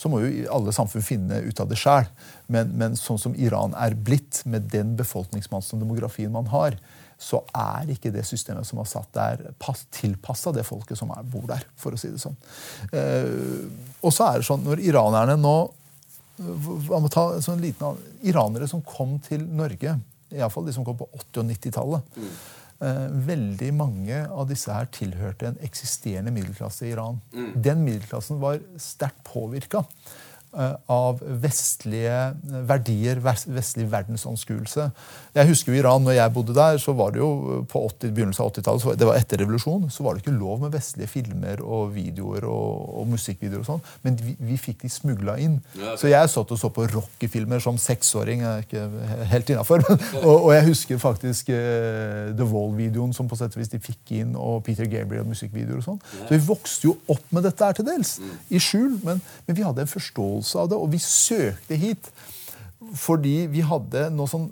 Så må jo alle samfunn finne ut av det sjøl. Men, men, sånn som Iran er blitt, med den befolkningsmassen og demografien man har, så er ikke det systemet som er satt der, tilpassa det folket som er, bor der. for å si det sånn. Eh, og så er det sånn, Når iranerne nå hva må ta sånn liten, Iranere som kom til Norge, iallfall de som kom på 80- og 90-tallet. Mm. Eh, veldig mange av disse her tilhørte en eksisterende middelklasse i Iran. Mm. Den middelklassen var sterkt påvirka av vestlige verdier, vestlig verdensanskuelse. Jeg husker jo Iran, når jeg bodde der, så var det jo på 80, begynnelsen av 80-tallet, det var etter revolusjonen, så var det ikke lov med vestlige filmer og videoer og, og musikkvideoer og sånn. Men vi, vi, fikk de smugla inn. Ja, Så jeg satt og så på rockefilmer som seksåring. Jeg er ikke helt innafor. og, og, jeg husker faktisk uh, The Wall-videoen som på sett og vis de fikk inn, og Peter Gabriel-musikkvideoer og sånn. Så vi vokste jo opp med dette her til dels, mm. i skjul, men, men vi hadde en forståelse forståelse av det. Og vi søkte hit fordi vi hadde noe sånn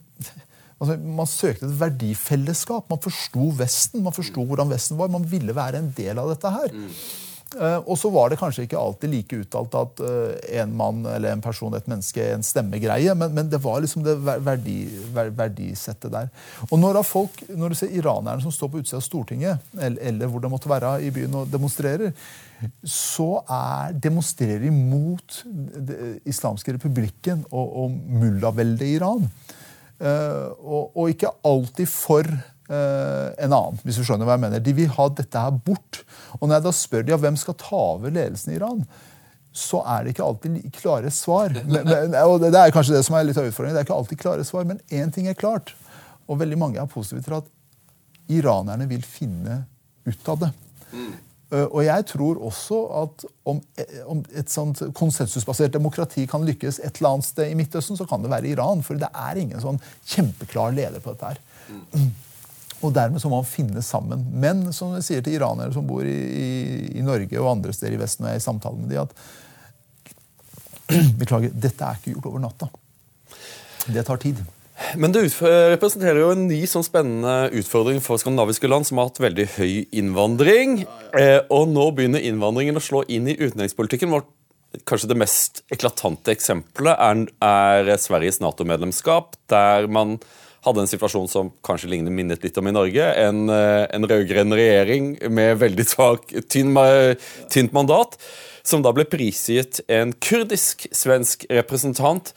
altså Man søkte et verdifellesskap. Man forsto Vesten, man forsto hvordan Vesten var. Man ville være en del av dette her. Uh, og så var det kanskje ikke alltid like uttalt at uh, en mann eller en person, et menneske, en stemmegreie, men, men det var liksom det verdi, verdisettet der. Og når, folk, når du ser iranerne som står på utsida av Stortinget, eller, eller, hvor det måtte være i byen og demonstrerer, så er, demonstrerer de mot den islamske republikken og, og mullaveldet Iran. Uh, og, og, ikke alltid for en annen, hvis du skjønner hva jeg mener. De vil ha dette her bort. Og når jeg da spør de, ja, hvem skal ta over ledelsen i Iran, så er det ikke alltid klare svar. Men, men, og det er kanskje det som er litt av utfordringen. Det er ikke alltid klare svar, Men én ting er klart, og veldig mange er positive til at iranerne vil finne ut av det. Mm. Eh, og jeg tror også at om, eh, om, et sånt konsensusbasert demokrati kan lykkes et eller annet sted i Midtøsten, så kan det være Iran. For det er ingen sånn kjempeklar leder på dette her. Mm. Og dermed så må man finne sammen. Men som jeg sier til iranere som bor i, i, i Norge og andre steder i Vesten, og jeg er i samtale med de, at beklager, dette er ikke gjort over natta. Det tar tid. Men det representerer jo en ny sånn spennende utfordring for skandinaviske land som har hatt veldig høy innvandring. Eh, og nå begynner innvandringen å slå inn i utenrikspolitikken. vår Kanskje det mest eklatante eksempelet er, er Sveriges Nato-medlemskap, der man hadde en situasjon som kanskje lignet minnet litt om i Norge. En, eh, en rød-grønn regjering med veldig svak, tynn, tynt mandat, som da ble prisgitt en kurdisk-svensk representant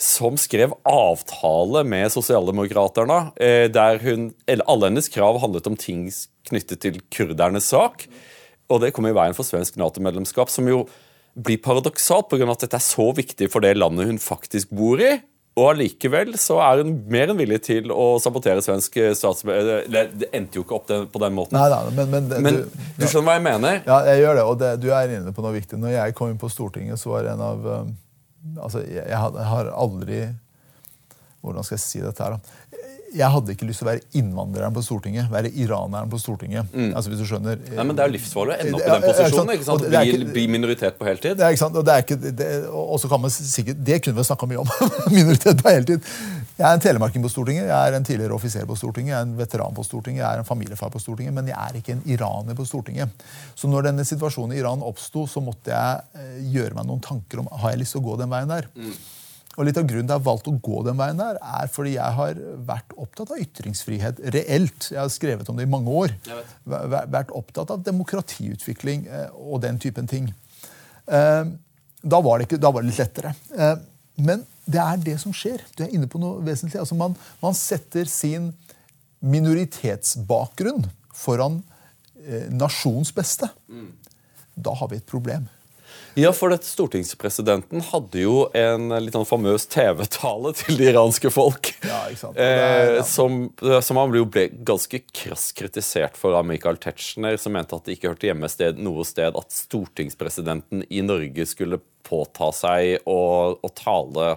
som skrev avtale med Sosialdemokraterne, eh, der hun, alle hennes krav handlet om ting knyttet til kurdernes sak. Og det kom i veien for svensk Nato-medlemskap, som jo blir paradoksalt pga. at dette er så viktig for det landet hun faktisk bor i. Og allikevel så er hun mer enn villig til å sabotere svensk statsminister. Det endte jo ikke opp på den måten. Nei, nei, men, men, men du, du, skjønner hva jeg mener? Ja, jeg gjør det. Og det, du er inne på noe viktig. Når jeg kom inn på Stortinget, så var en av um, altså, jeg, jeg, har aldri Hvordan skal jeg si dette her? da? Jeg hadde ikke lyst til å være innvandreren på Stortinget. Være iraneren på Stortinget. Mm. Altså, hvis du skjønner. Nei, men Det er jo livsfarlig å ende opp i den posisjonen. ikke sant? Bli, ikke, bli minoritet på heltid. Det er ikke sant, og det er ikke, det, og så kan man sikkert, det kunne vi snakka mye om. minoritet på heltid. Jeg er en telemarking på Stortinget, jeg er en tidligere offiser på Stortinget, jeg er en veteran på Stortinget, jeg er en familiefar på Stortinget, men jeg er ikke en iraner på Stortinget. Så når denne situasjonen i Iran oppsto, så måtte jeg eh, gjøre meg noen tanker om har jeg lyst til å gå den veien der. Mm. Og litt av grunnen til at jeg har valgt å gå den veien der, er fordi jeg har vært opptatt av ytringsfrihet reelt. Jeg har skrevet om det i mange år. Vært opptatt av demokratiutvikling eh, og den typen ting. Eh, da var det, ikke, da var det litt lettere. Eh, men det er det som skjer. Du er inne på noe vesentlig. Altså man, man setter sin minoritetsbakgrunn foran nasjons beste. Mm. Da har vi et problem. Ja, for dette stortingspresidenten hadde jo en litt sånn famøs TV-tale til det iranske folk. Ja, ikke sant. Er, ja. som, som, han ble, ble ganske krass kritisert for av Michael Tetzschner, som mente at det ikke hørte hjemme sted, noe sted at stortingspresidenten i Norge skulle påta seg å, å tale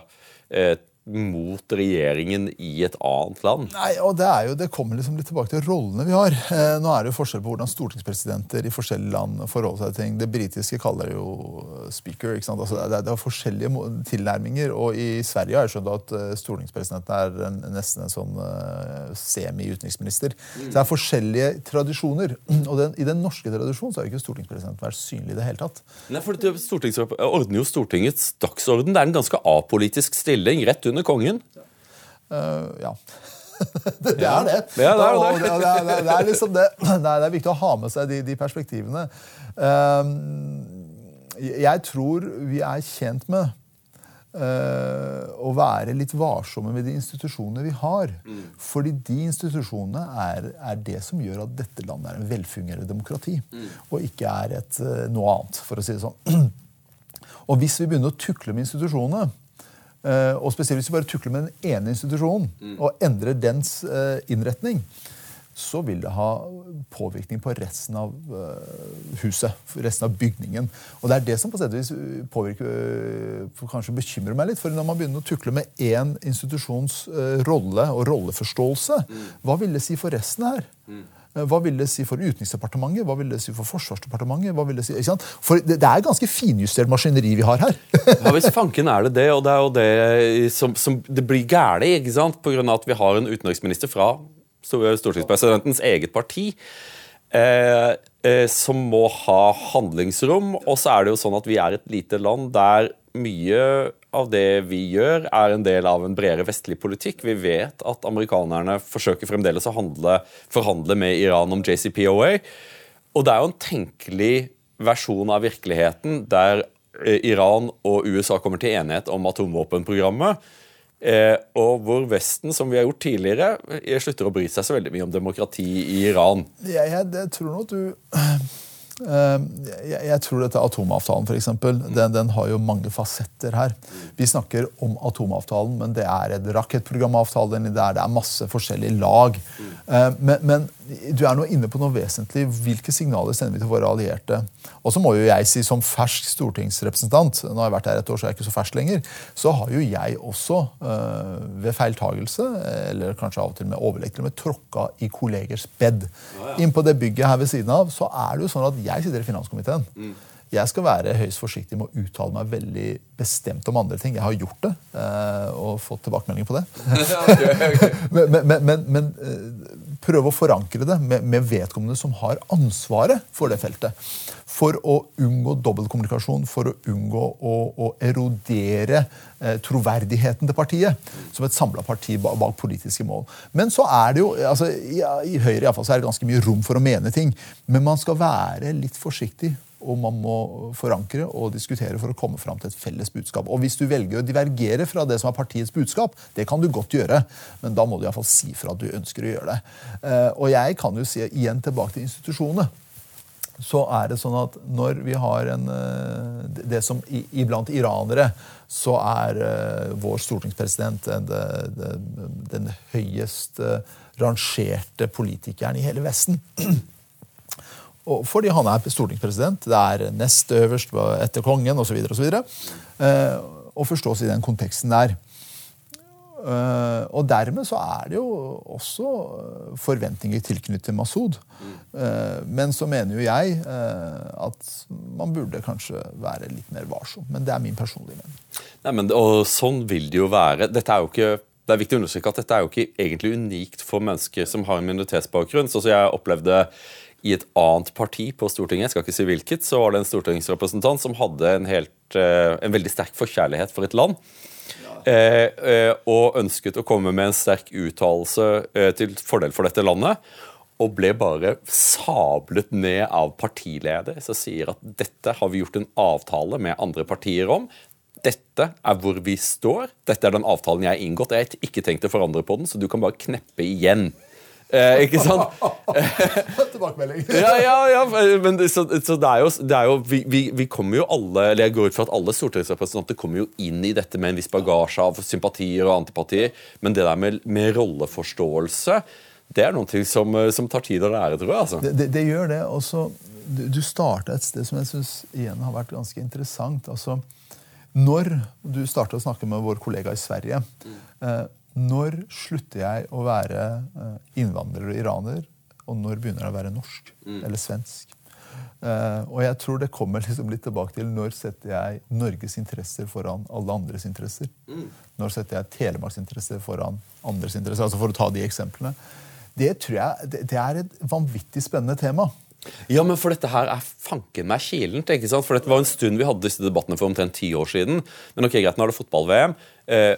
eh, mot regjeringen i et annet land. Nei, og Det er jo, det kommer liksom litt tilbake til rollene vi har. Eh, nå er det jo forskjell på hvordan stortingspresidenter i forskjellige land forholder seg til ting. Det britiske kaller det jo speaker. ikke sant? Altså, det, er, det er forskjellige tilnærminger. og I Sverige har jeg skjønt at uh, stortingspresidenten er en, nesten en sånn uh, semi-utenriksminister. Mm. Så det er forskjellige tradisjoner. Og den, i den norske tradisjonen så har ikke stortingspresidenten vært synlig i det hele tatt. Nei, for det, ordner jo Stortingets dagsorden. Det er en ganske apolitisk stilling. rett under under kongen? Uh, ja. det, det, er det. Ja, det, er det. det, er, det, er liksom det. Det er, viktig å ha med seg de, de perspektivene. Uh, jeg tror vi er tjent med uh, å være litt varsomme med de institusjonene vi har. Mm. Fordi de institusjonene er, er, det som gjør at dette landet er en velfungerende demokrati. Mm. Og ikke er et, noe annet, for å si det sånn. Og hvis vi begynner å tukle med institusjonene, og spesielt hvis vi bare tukler med den ene institusjonen mm. og endrer dens eh, innretning, så vil det ha påvirkning på resten av eh, huset, resten av bygningen. Og det er det som på sett påvirker, kanskje bekymrer meg litt. For når man begynner å tukle med én institusjons rolle og rolleforståelse, mm. hva vil det si for resten her? Mm. Eh, hva vil det si for Utenriksdepartementet? Hva vil det si for Forsvarsdepartementet? Hva vil det si, ikke sant? For det, det er ganske finjustert maskineri vi har her. ja, Hvis fanken er det det, og det er jo det som, som det blir galt ikke sant? Av at vi har en utenriksminister fra stortingspresidentens eget parti. Eh, eh, som må ha handlingsrom. Og så er det jo sånn at vi er et lite land der mye av det vi gjør, er en del av en bredere vestlig politikk. Vi vet at amerikanerne forsøker fremdeles å handle, forhandle med Iran om JCPOA. Og det er jo en tenkelig versjon av virkeligheten der eh, Iran og USA kommer til enighet om atomvåpenprogrammet. Eh, og hvor Vesten, som vi har gjort tidligere, eh, slutter å bry seg så veldig mye om demokrati i Iran. Jeg, jeg, jeg tror nok du Eh, jeg tror dette Atomavtalen for eksempel, den, den, har jo mange fasetter her. Vi snakker om atomavtalen, men det er et rakettprogramavtale. Det er, det er masse forskjellige lag. Eh, men, men, du er nå inne på noe vesentlig. Hvilke signaler sender vi til våre allierte? Og så må jo jeg si, som fersk stortingsrepresentant, nå har jeg vært her et år, så er jeg ikke så fersk lenger, så har jo jeg også øh, ved feiltagelse, eller kanskje av og til med overlegg, med tråkka i kollegers bed. Ja, ja. Inn på det bygget her ved siden av så er det jo sånn at jeg sitter i finanskomiteen. Mm. Jeg skal være høyst forsiktig med å uttale meg veldig bestemt om andre ting. Jeg har gjort det, øh, og fått tilbakemelding på det. men, men, men, men øh, prøve å forankre det med, med, vedkommende som har ansvaret for det feltet. For å unngå dobbeltkommunikasjon, for å unngå å, å erodere eh, troverdigheten til partiet som et samla parti bak, politiske mål. Men så er det jo altså, ja, I Høyre i hvert fall, så er det ganske mye rom for å mene ting. Men man skal være litt forsiktig og man må forankre og diskutere for å komme fram til et felles budskap. Og Hvis du velger å divergere fra det som er partiets budskap, det kan du godt gjøre, men da må du i hvert fall si fra at du ønsker å gjøre det. Eh, og jeg kan jo si igjen tilbake til institusjonene så er det sånn at når vi har en eh, Det som iblant iranere så er uh, vår stortingspresident den, den, den høyest rangerte politikeren i hele Vesten. Og fordi han er stortingspresident. Det er nest øverst etter kongen osv. Og, og, og forstås i den konteksten der. Uh, og dermed så er det jo også eh, forventninger tilknyttet Masud. Uh, men så mener jo jeg uh, at man burde kanskje være litt mer varsom. Men det er min personlige mening. Nei, men, og sånn vil det jo være. Dette er jo ikke det er viktig å understreke at dette er jo ikke egentlig unikt for mennesker som har en minoritetsbakgrunn. Sånn som jeg opplevde i et annet parti på Stortinget, jeg skal ikke si hvilket, så var det en stortingsrepresentant som hadde en, helt, en veldig sterk forkjærlighet for et land. Eh, eh, og ønsket å komme med en sterk uttalelse eh, til fordel for dette landet. Og ble bare sablet ned av partileder som sier at dette har vi gjort en avtale med andre partier om. Dette er hvor vi står. Dette er den avtalen jeg har inngått. Jeg har ikke tenkt å forandre på den, så du kan bare kneppe igjen. Eh, ikke sant? Tilbakemelding. ja, ja, ja, men så, så det er jo, det er jo vi, vi, vi, kommer jo alle eller Jeg går ut fra at alle stortingsrepresentanter kommer jo inn i dette med en viss bagasje av sympatier og antipatier, men det der med, med rolleforståelse det er noe som, som, tar tid å lære, tror jeg. Altså. Det, det, det, gjør det. Også, du, du starta et sted som jeg syns igjen har vært ganske interessant. Altså, når du starta å snakke med vår kollega i Sverige mm. eh, når slutter jeg å være eh, innvandrer og iraner, og når begynner jeg å være norsk mm. eller svensk? Uh, og jeg tror det kommer liksom litt tilbake til når setter jeg Norges interesser foran alle andres interesser. Mm. Når setter jeg Telemarks interesser foran andres interesser? altså For å ta de eksemplene. Det tror jeg, det, det er et vanvittig spennende tema. Ja, men for dette her er fanken meg kilent. ikke sant? For dette var en stund vi hadde disse debattene for omtrent ti år siden. Men ok, greit, nå er det fotball-VM. Uh,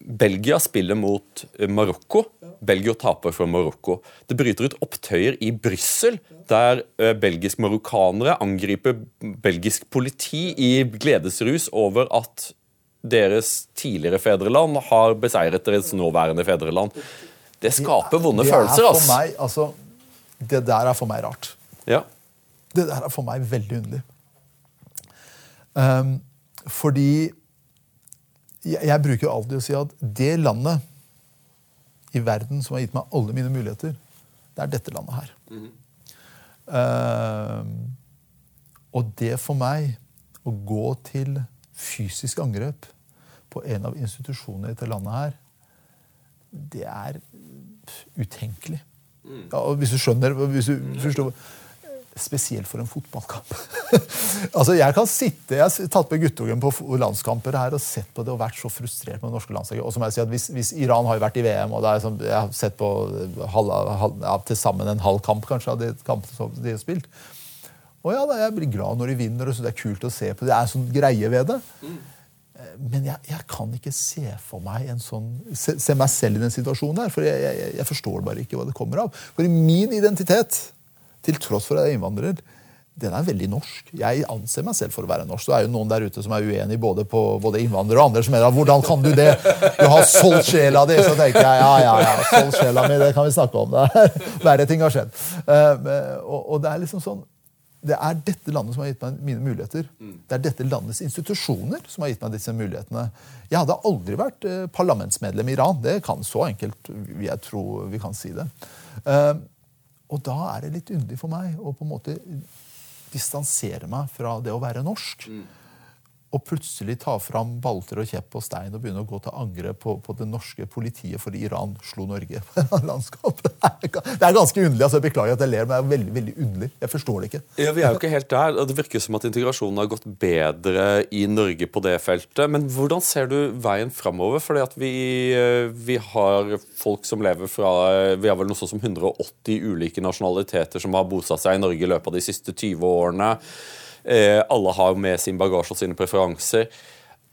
Belgia spiller mot eh, Marokko. Belgia taper for Marokko. Det bryter ut opptøyer i Brussel, der uh, belgisk-marokkanere angriper belgisk politi i gledesrus over at deres tidligere fedreland har beseiret deres nåværende fedreland. Det skaper vonde det følelser. Altså. Meg, altså, det der er for meg rart. Ja. Det der er for meg veldig underlig. Um, fordi jeg, jeg bruker alltid å si at det landet i verden som har gitt meg alle mine muligheter, det er dette landet her. Mm -hmm. uh, og det for meg, å gå til fysisk angrep på en av institusjonene i dette landet her, det er utenkelig. Mm. Ja, hvis du skjønner hvis du forstår, Spesielt for en fotballkamp. altså, Jeg kan sitte, jeg har tatt med guttungen på landskamper her og sett på det og vært så frustrert med det norske landslaget. Og så må jeg si at hvis, hvis, Iran har jo vært i VM, og det er som, jeg har sett på halv, halv, ja, til sammen en halv kamp kanskje av de kampene som de har spilt. Og ja, da, Jeg blir glad når de vinner, og så det er kult å se på. Det er en sånn greie ved det. Men jeg, jeg, kan ikke se for meg en sånn, se, se meg selv i den situasjonen her. For jeg, jeg, jeg forstår bare ikke hva det kommer av. For i min identitet til tross for at jeg er innvandrer, den er veldig norsk. Jeg anser meg selv for å være norsk. Så er jo noen der ute som er uenig både på både innvandrere og andre som mener hvordan kan du det? Du har solgt sjela di! Så tenker jeg ja, ja, ja, solgt sjela mi, det kan vi snakke om. Det Verre ting har skjedd. Uh, og, det er liksom sånn det er dette landet som har gitt meg mine muligheter. Det er dette landets institusjoner som har gitt meg disse mulighetene. Jeg hadde aldri vært uh, parlamentsmedlem i Iran. Det kan så enkelt jeg tror vi kan si det. Og da er det litt underlig for meg å på en måte distansere meg fra det å være norsk. Mm. Å plutselig ta fram balter og kjepp og stein og begynne å gå til angrep på, på, det norske politiet fordi Iran slo Norge på en landskap. Det er ganske underlig. altså jeg Beklager at jeg ler, men det er veldig veldig underlig. Jeg forstår det ikke. Ja, Vi er jo ikke helt der. Det virker som at integrasjonen har gått bedre i Norge på det feltet. Men hvordan ser du veien framover? Fordi at vi, eh, vi har folk som lever fra Vi har vel noe sånt som 180 ulike nasjonaliteter som har bosatt seg i Norge i løpet av de siste 20 årene. Eh, alle har med sin bagasje og sine preferanser.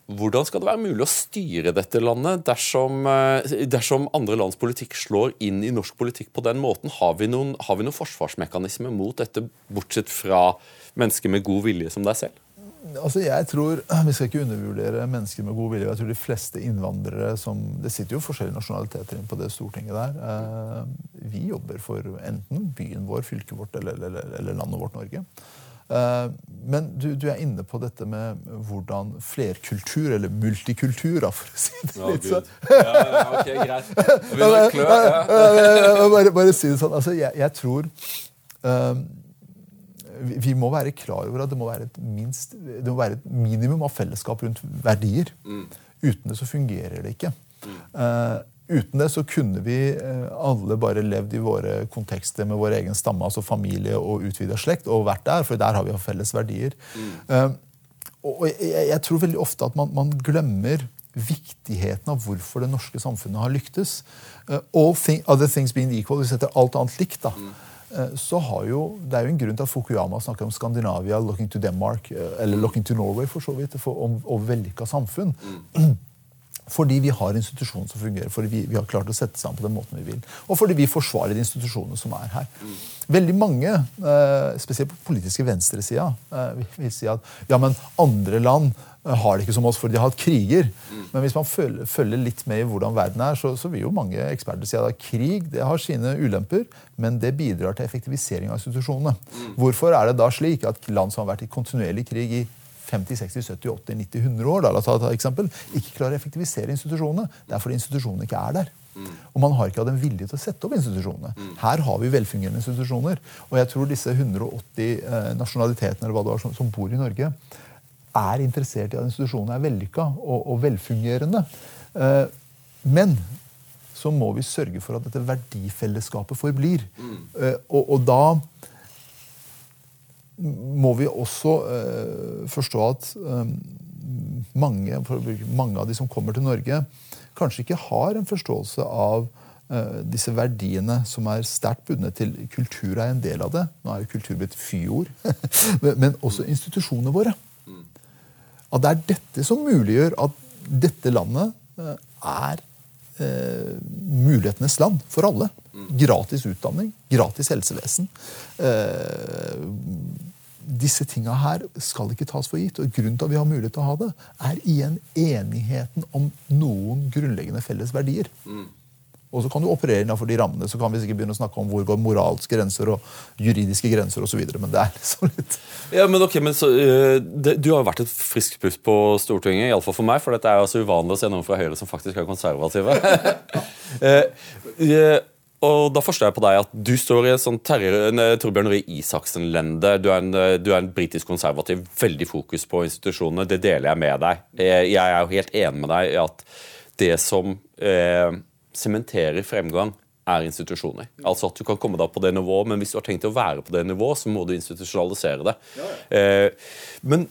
Hvordan skal det være mulig å styre dette landet dersom, eh, dersom, andre lands politikk slår inn i norsk politikk på den måten? Har vi noen, har vi noen forsvarsmekanisme mot dette, bortsett fra mennesker med god vilje som deg selv? Altså jeg tror, Vi skal ikke undervurdere mennesker med god vilje. Jeg tror de fleste innvandrere som, Det sitter jo forskjellige nasjonaliteter inn på det Stortinget der. Eh, vi jobber for enten byen vår, fylket vårt eller, eller, eller landet vårt Norge. Eh, men du, du, er inne på dette med hvordan flerkultur, eller multikultur, for å si det litt sånn. Ja, ja, ok, greit. bare, bare si det sånn. Altså, jeg, jeg tror um, vi må være klar over at det må være et, minst, det må være et minimum av fellesskap rundt verdier. Mm. Uten det så fungerer det ikke. Mm. Uh, Uten det så kunne vi eh, alle bare levd i våre kontekster med vår egen stamme, altså familie og utvida slekt, og vært der, for der har vi jo felles verdier. Mm. Uh, og jeg, tror veldig ofte at man, man, glemmer viktigheten av hvorfor det norske samfunnet har lyktes. Uh, all thing, other things being equal, Hvis vi setter alt annet likt, da, mm. så har jo, Det er jo en grunn til at Fukuyama snakker om Skandinavia, looking to Denmark, eller looking to Norway, for så vidt, for, om, om vellykka samfunn. Mm. Fordi vi har institusjoner som fungerer, fordi vi, vi, har klart å sette sammen på den måten vi vil. Og fordi vi forsvarer de institusjonene som er her. Veldig mange, eh, spesielt på politiske venstresida, eh, vil si at ja, men andre land eh, har det ikke som oss, for de har hatt kriger. Men hvis man følger, litt med i hvordan verden er, så, så vil jo mange eksperter si at krig det har sine ulemper, men det bidrar til effektivisering av institusjonene. Hvorfor er det da slik at land som har vært i kontinuerlig krig i 50, 60, 70, 80, 90, 100 år, da, la ta et eksempel, ikke klarer å effektivisere institusjonene. Det er fordi institusjonene ikke er der. Mm. Og man har ikke hatt en vilje til å sette opp institusjonene. Mm. Her har vi velfungerende institusjoner. Og jeg tror disse 180 eh, nasjonalitetene eller hva det var, som, som, bor i Norge, er interessert i at institusjonene er vellykka og, og velfungerende. Eh, men så må vi sørge for at dette verdifellesskapet forblir. Mm. Eh, og, og da må vi også uh, forstå at um, mange, mange, av de som kommer til Norge, kanskje ikke har en forståelse av uh, disse verdiene som er sterkt bundet til kultur er en del av det. Nå er jo kultur blitt fyord. men også institusjonene våre. At det er dette som muliggjør at dette landet er mulighetenes land for alle. Gratis utdanning, gratis helsevesen. Eh, disse tinga her skal ikke tas for gitt. og Grunnen til at vi har mulighet til å ha det, er igjen enigheten om noen grunnleggende felles verdier. Mm. Og så kan du operere innenfor de rammene. Så kan vi sikkert begynne å snakke om hvor går moralske grenser og juridiske grenser osv. Men det er liksom litt Ja, men ok, men så, uh, det, Du har vært et friskt pust på Stortinget, iallfall for meg. For dette er jo så uvanlig å se noen fra Høyre som faktisk er konservative. uh, uh, Og da forstår jeg på deg at du står i et sånt Torbjørn Røe Isaksen-lende. Du en, du er en britisk konservativ, veldig fokus på institusjonene. Det deler jeg med deg. Jeg er jo helt enig med deg i at det som sementerer eh, fremgang, er institusjoner. Altså at Du kan komme deg på det nivået, men hvis du har tenkt å være på det nivået, så må du institusjonalisere det. Eh, men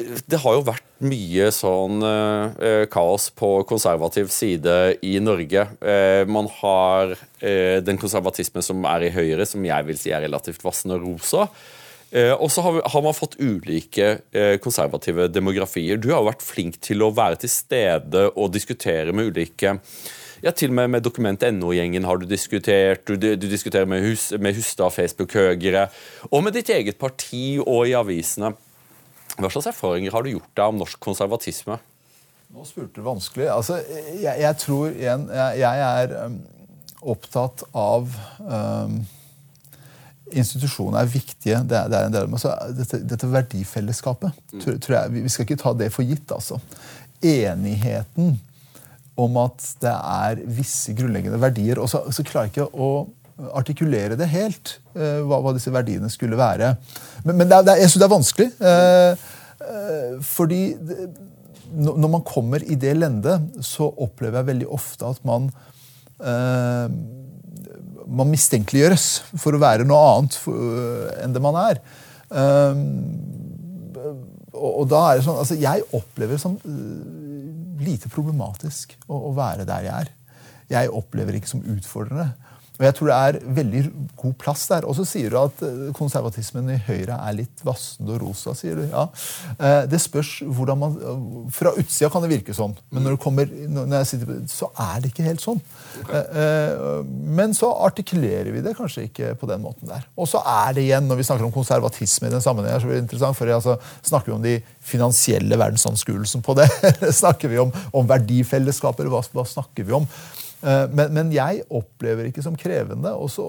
det har jo vært mye sånn eh, kaos på konservativ side i Norge. Eh, man har eh, den konservatismen som er i Høyre, som jeg vil si er relativt vassen og rosa. Eh, og så har, har, man fått ulike eh, konservative demografier. Du har vært flink til å være til stede og diskutere med ulike ja, Til og med med Dokument.no-gjengen har du diskutert. Du, du diskuterer med, Hus, med Hustad, Facebook Høyre, og med ditt eget parti og i avisene. Hva slags erfaringer har du gjort deg om norsk konservatisme? Nå spurte du vanskelig. Altså, jeg, jeg, tror igjen Jeg, jeg er um, opptatt av um, Institusjoner er viktige. Det er, det er en del av altså, dette, dette verdifellesskapet. Mm. Tror, tror jeg, vi skal ikke ta det for gitt. altså. Enigheten om at det er visse grunnleggende verdier. Og så, så klarer jeg ikke å artikulere det helt, uh, hva, hva, disse verdiene skulle være. Men, men det er, det er, jeg syns det er vanskelig. Uh, Eh, fordi det, når man kommer i det lendet, så opplever jeg veldig ofte at man eh, man mistenkeliggjøres for å være noe annet uh, enn det man er. Og, da er det sånn, altså Jeg opplever det som uh, lite problematisk å, være der jeg er. Jeg opplever ikke som utfordrende. Og jeg tror det er veldig god plass der. Og så sier du at eh, konservatismen i Høyre er litt vassende og rosa. sier du. Ja. Eh, det spørs hvordan man Fra utsida kan det virke sånn, men når, det kommer, når jeg sitter, så er det ikke helt sånn. Okay. Eh, men så artikulerer vi det kanskje ikke på den måten der. Og så er det igjen, når vi snakker om konservatisme i den sammenhengen, så blir det interessant, for altså, snakker vi om de finansielle verdensanskuelsen på det? snakker vi om, om verdifellesskaper? Hva, hva snakker vi om? Eh, men, men, jeg opplever ikke som krevende. Og så,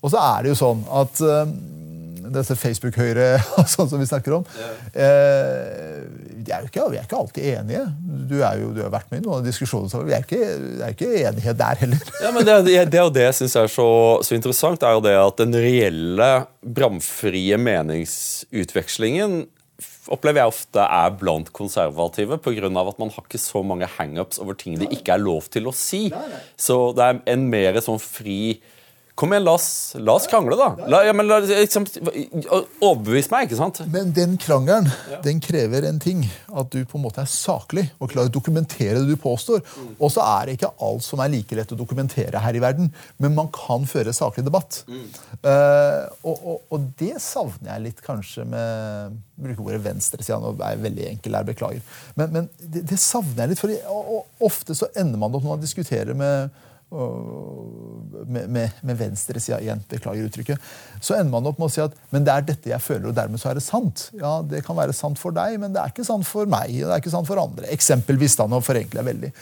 og så er det jo sånn at uh, dette Facebook-Høyre sånn som vi snakker om uh, vi, er ikke, er ikke, alltid enige. Du, jo, du har vært med i noen av diskusjonene. Vi er ikke, er ikke enighet der heller. Ja, men Det, det, det, det jeg er så, så, interessant, er jo det at den reelle bramfrie meningsutvekslingen opplever jeg ofte er blant konservative, pga. at man har ikke så mange hangups over ting det ikke er lov til å si. Så det er en mer sånn fri Kom igjen, la oss, la oss krangle, da. La, ja, la, liksom, overbevis meg, ikke sant? Men den krangelen ja. den krever en ting. At du på en måte er saklig og klarer å dokumentere det du påstår. Mm. Og så er det ikke alt som er like lett å dokumentere her i verden. Men man kan føre saklig debatt. Mm. Uh, og, og, og, det savner jeg litt kanskje med bruker ordet venstresida. Nå er veldig enkel her, beklager. Men, men det, det, savner jeg litt. For ofte så ender man opp når man diskuterer med med, med, med venstresida igjen, beklager uttrykket, så ender man opp med å si at men det er dette jeg føler, og dermed så er det sant. Ja, Det kan være sant for deg, men det er ikke sant for meg og det er ikke sant for andre. Eksempelvis, da, nå forenkler jeg veldig.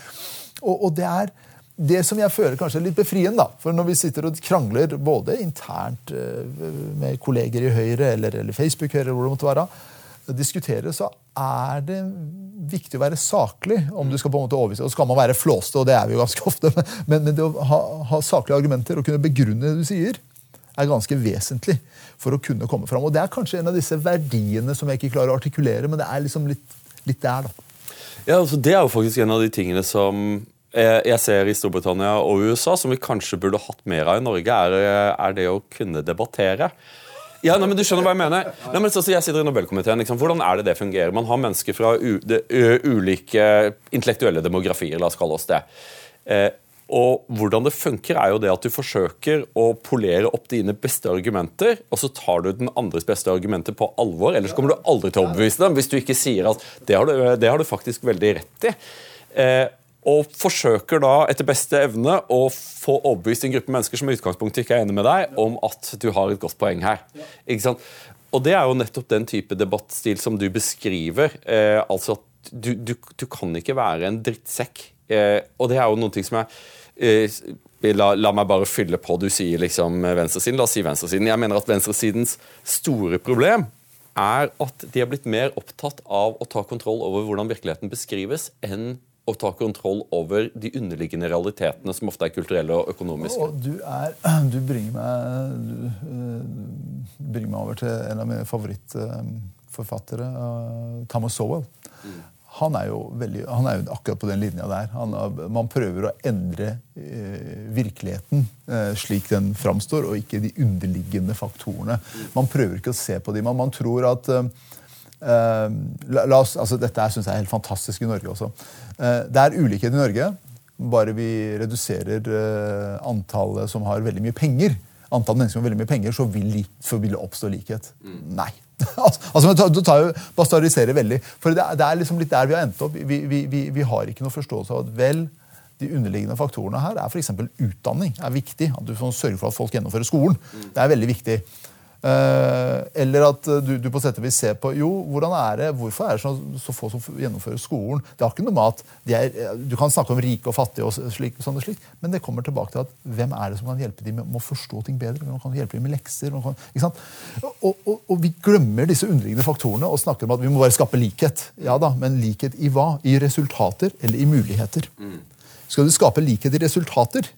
Og, og, det er det som jeg føler kanskje er litt befriende. da, for Når vi sitter og krangler både internt uh, med kolleger i Høyre eller, eller Facebook-Høyre, hvor det måtte være, diskutere, så er det viktig å være saklig. om du skal på en måte overvise, Og så skal man være flåste, og det er vi jo ganske ofte. Men, men det å ha, ha, saklige argumenter og kunne begrunne det du sier, er ganske vesentlig for å kunne komme fram. Og det er kanskje en av disse verdiene som jeg ikke klarer å artikulere, men det er liksom litt, litt der, da. Ja, altså Det er jo faktisk en av de tingene som jeg ser i Storbritannia og USA, som vi kanskje burde hatt mer av i Norge, er, er det å kunne debattere. Ja, nei, men du skjønner hva Jeg mener. Nei, men så, så jeg sitter i Nobelkomiteen. Liksom. Hvordan er det det fungerer? Man har mennesker fra de, ulike intellektuelle demografier, la oss kalle oss det. Eh, og hvordan det funker, er jo det at du forsøker å polere opp dine beste argumenter, og så tar du den andres beste argumenter på alvor. Ellers kommer du aldri til å overbevise dem hvis du ikke sier at det har du, det har du faktisk veldig rett i. Eh, og forsøker da etter beste evne å få overbevist en gruppe mennesker som i utgangspunktet ikke er enig med deg, om at du har et godt poeng her. Ikke sant? Og det er jo nettopp den type debattstil som du beskriver. Eh, altså at du, du, du, kan ikke være en drittsekk. Eh, og det er jo noen ting som jeg eh, la, la, meg bare fylle på. Du sier liksom venstresiden. La oss si venstresiden. Jeg mener at venstresidens store problem er at de er blitt mer opptatt av å ta kontroll over hvordan virkeligheten beskrives, enn å ta kontroll over de underliggende realitetene, som ofte er kulturelle og økonomiske. Og du, er, du, bringer meg, du uh, bringer meg over til en av mine favorittforfattere, uh, Thomas Sowell. Mm. Han er jo veldig, han er jo akkurat på den linja der. Han, man prøver å endre uh, virkeligheten slik den framstår, og ikke de underliggende faktorene. Mm. Man prøver ikke å se på dem. Man, man tror at la, la, oss, altså Dette syns jeg er helt fantastisk i Norge også. Uh, det er ulikhet i Norge. Bare vi reduserer uh, antallet som har veldig mye penger, antall mennesker med veldig mye penger, så vil, så vil det oppstå likhet. Mm. Nei. altså, Du tar jo bastardiserer veldig. For det, det, er liksom litt der vi har endt opp. Vi, vi, vi, vi har ikke noe forståelse av at vel, de underliggende faktorene her er f.eks. utdanning. er viktig. At du sørger for at folk gjennomfører skolen. Mm. Det er veldig viktig. Eh, eller at du, du, på sett og vis ser på jo, hvordan er det, hvorfor er det så, så få som gjennomfører skolen. Det har ikke noe med at er, Du kan snakke om rike og fattige, og slik, sånn og slik, men det kommer tilbake til at hvem er det som kan hjelpe dem med å forstå ting bedre? Hvem kan hjelpe dem med lekser? Kan, og, og, og, vi glemmer disse underliggende faktorene og snakker om at vi må bare skape likhet. Ja da, Men likhet i hva? I resultater eller i muligheter? Mm. Skal du skape likhet i resultater,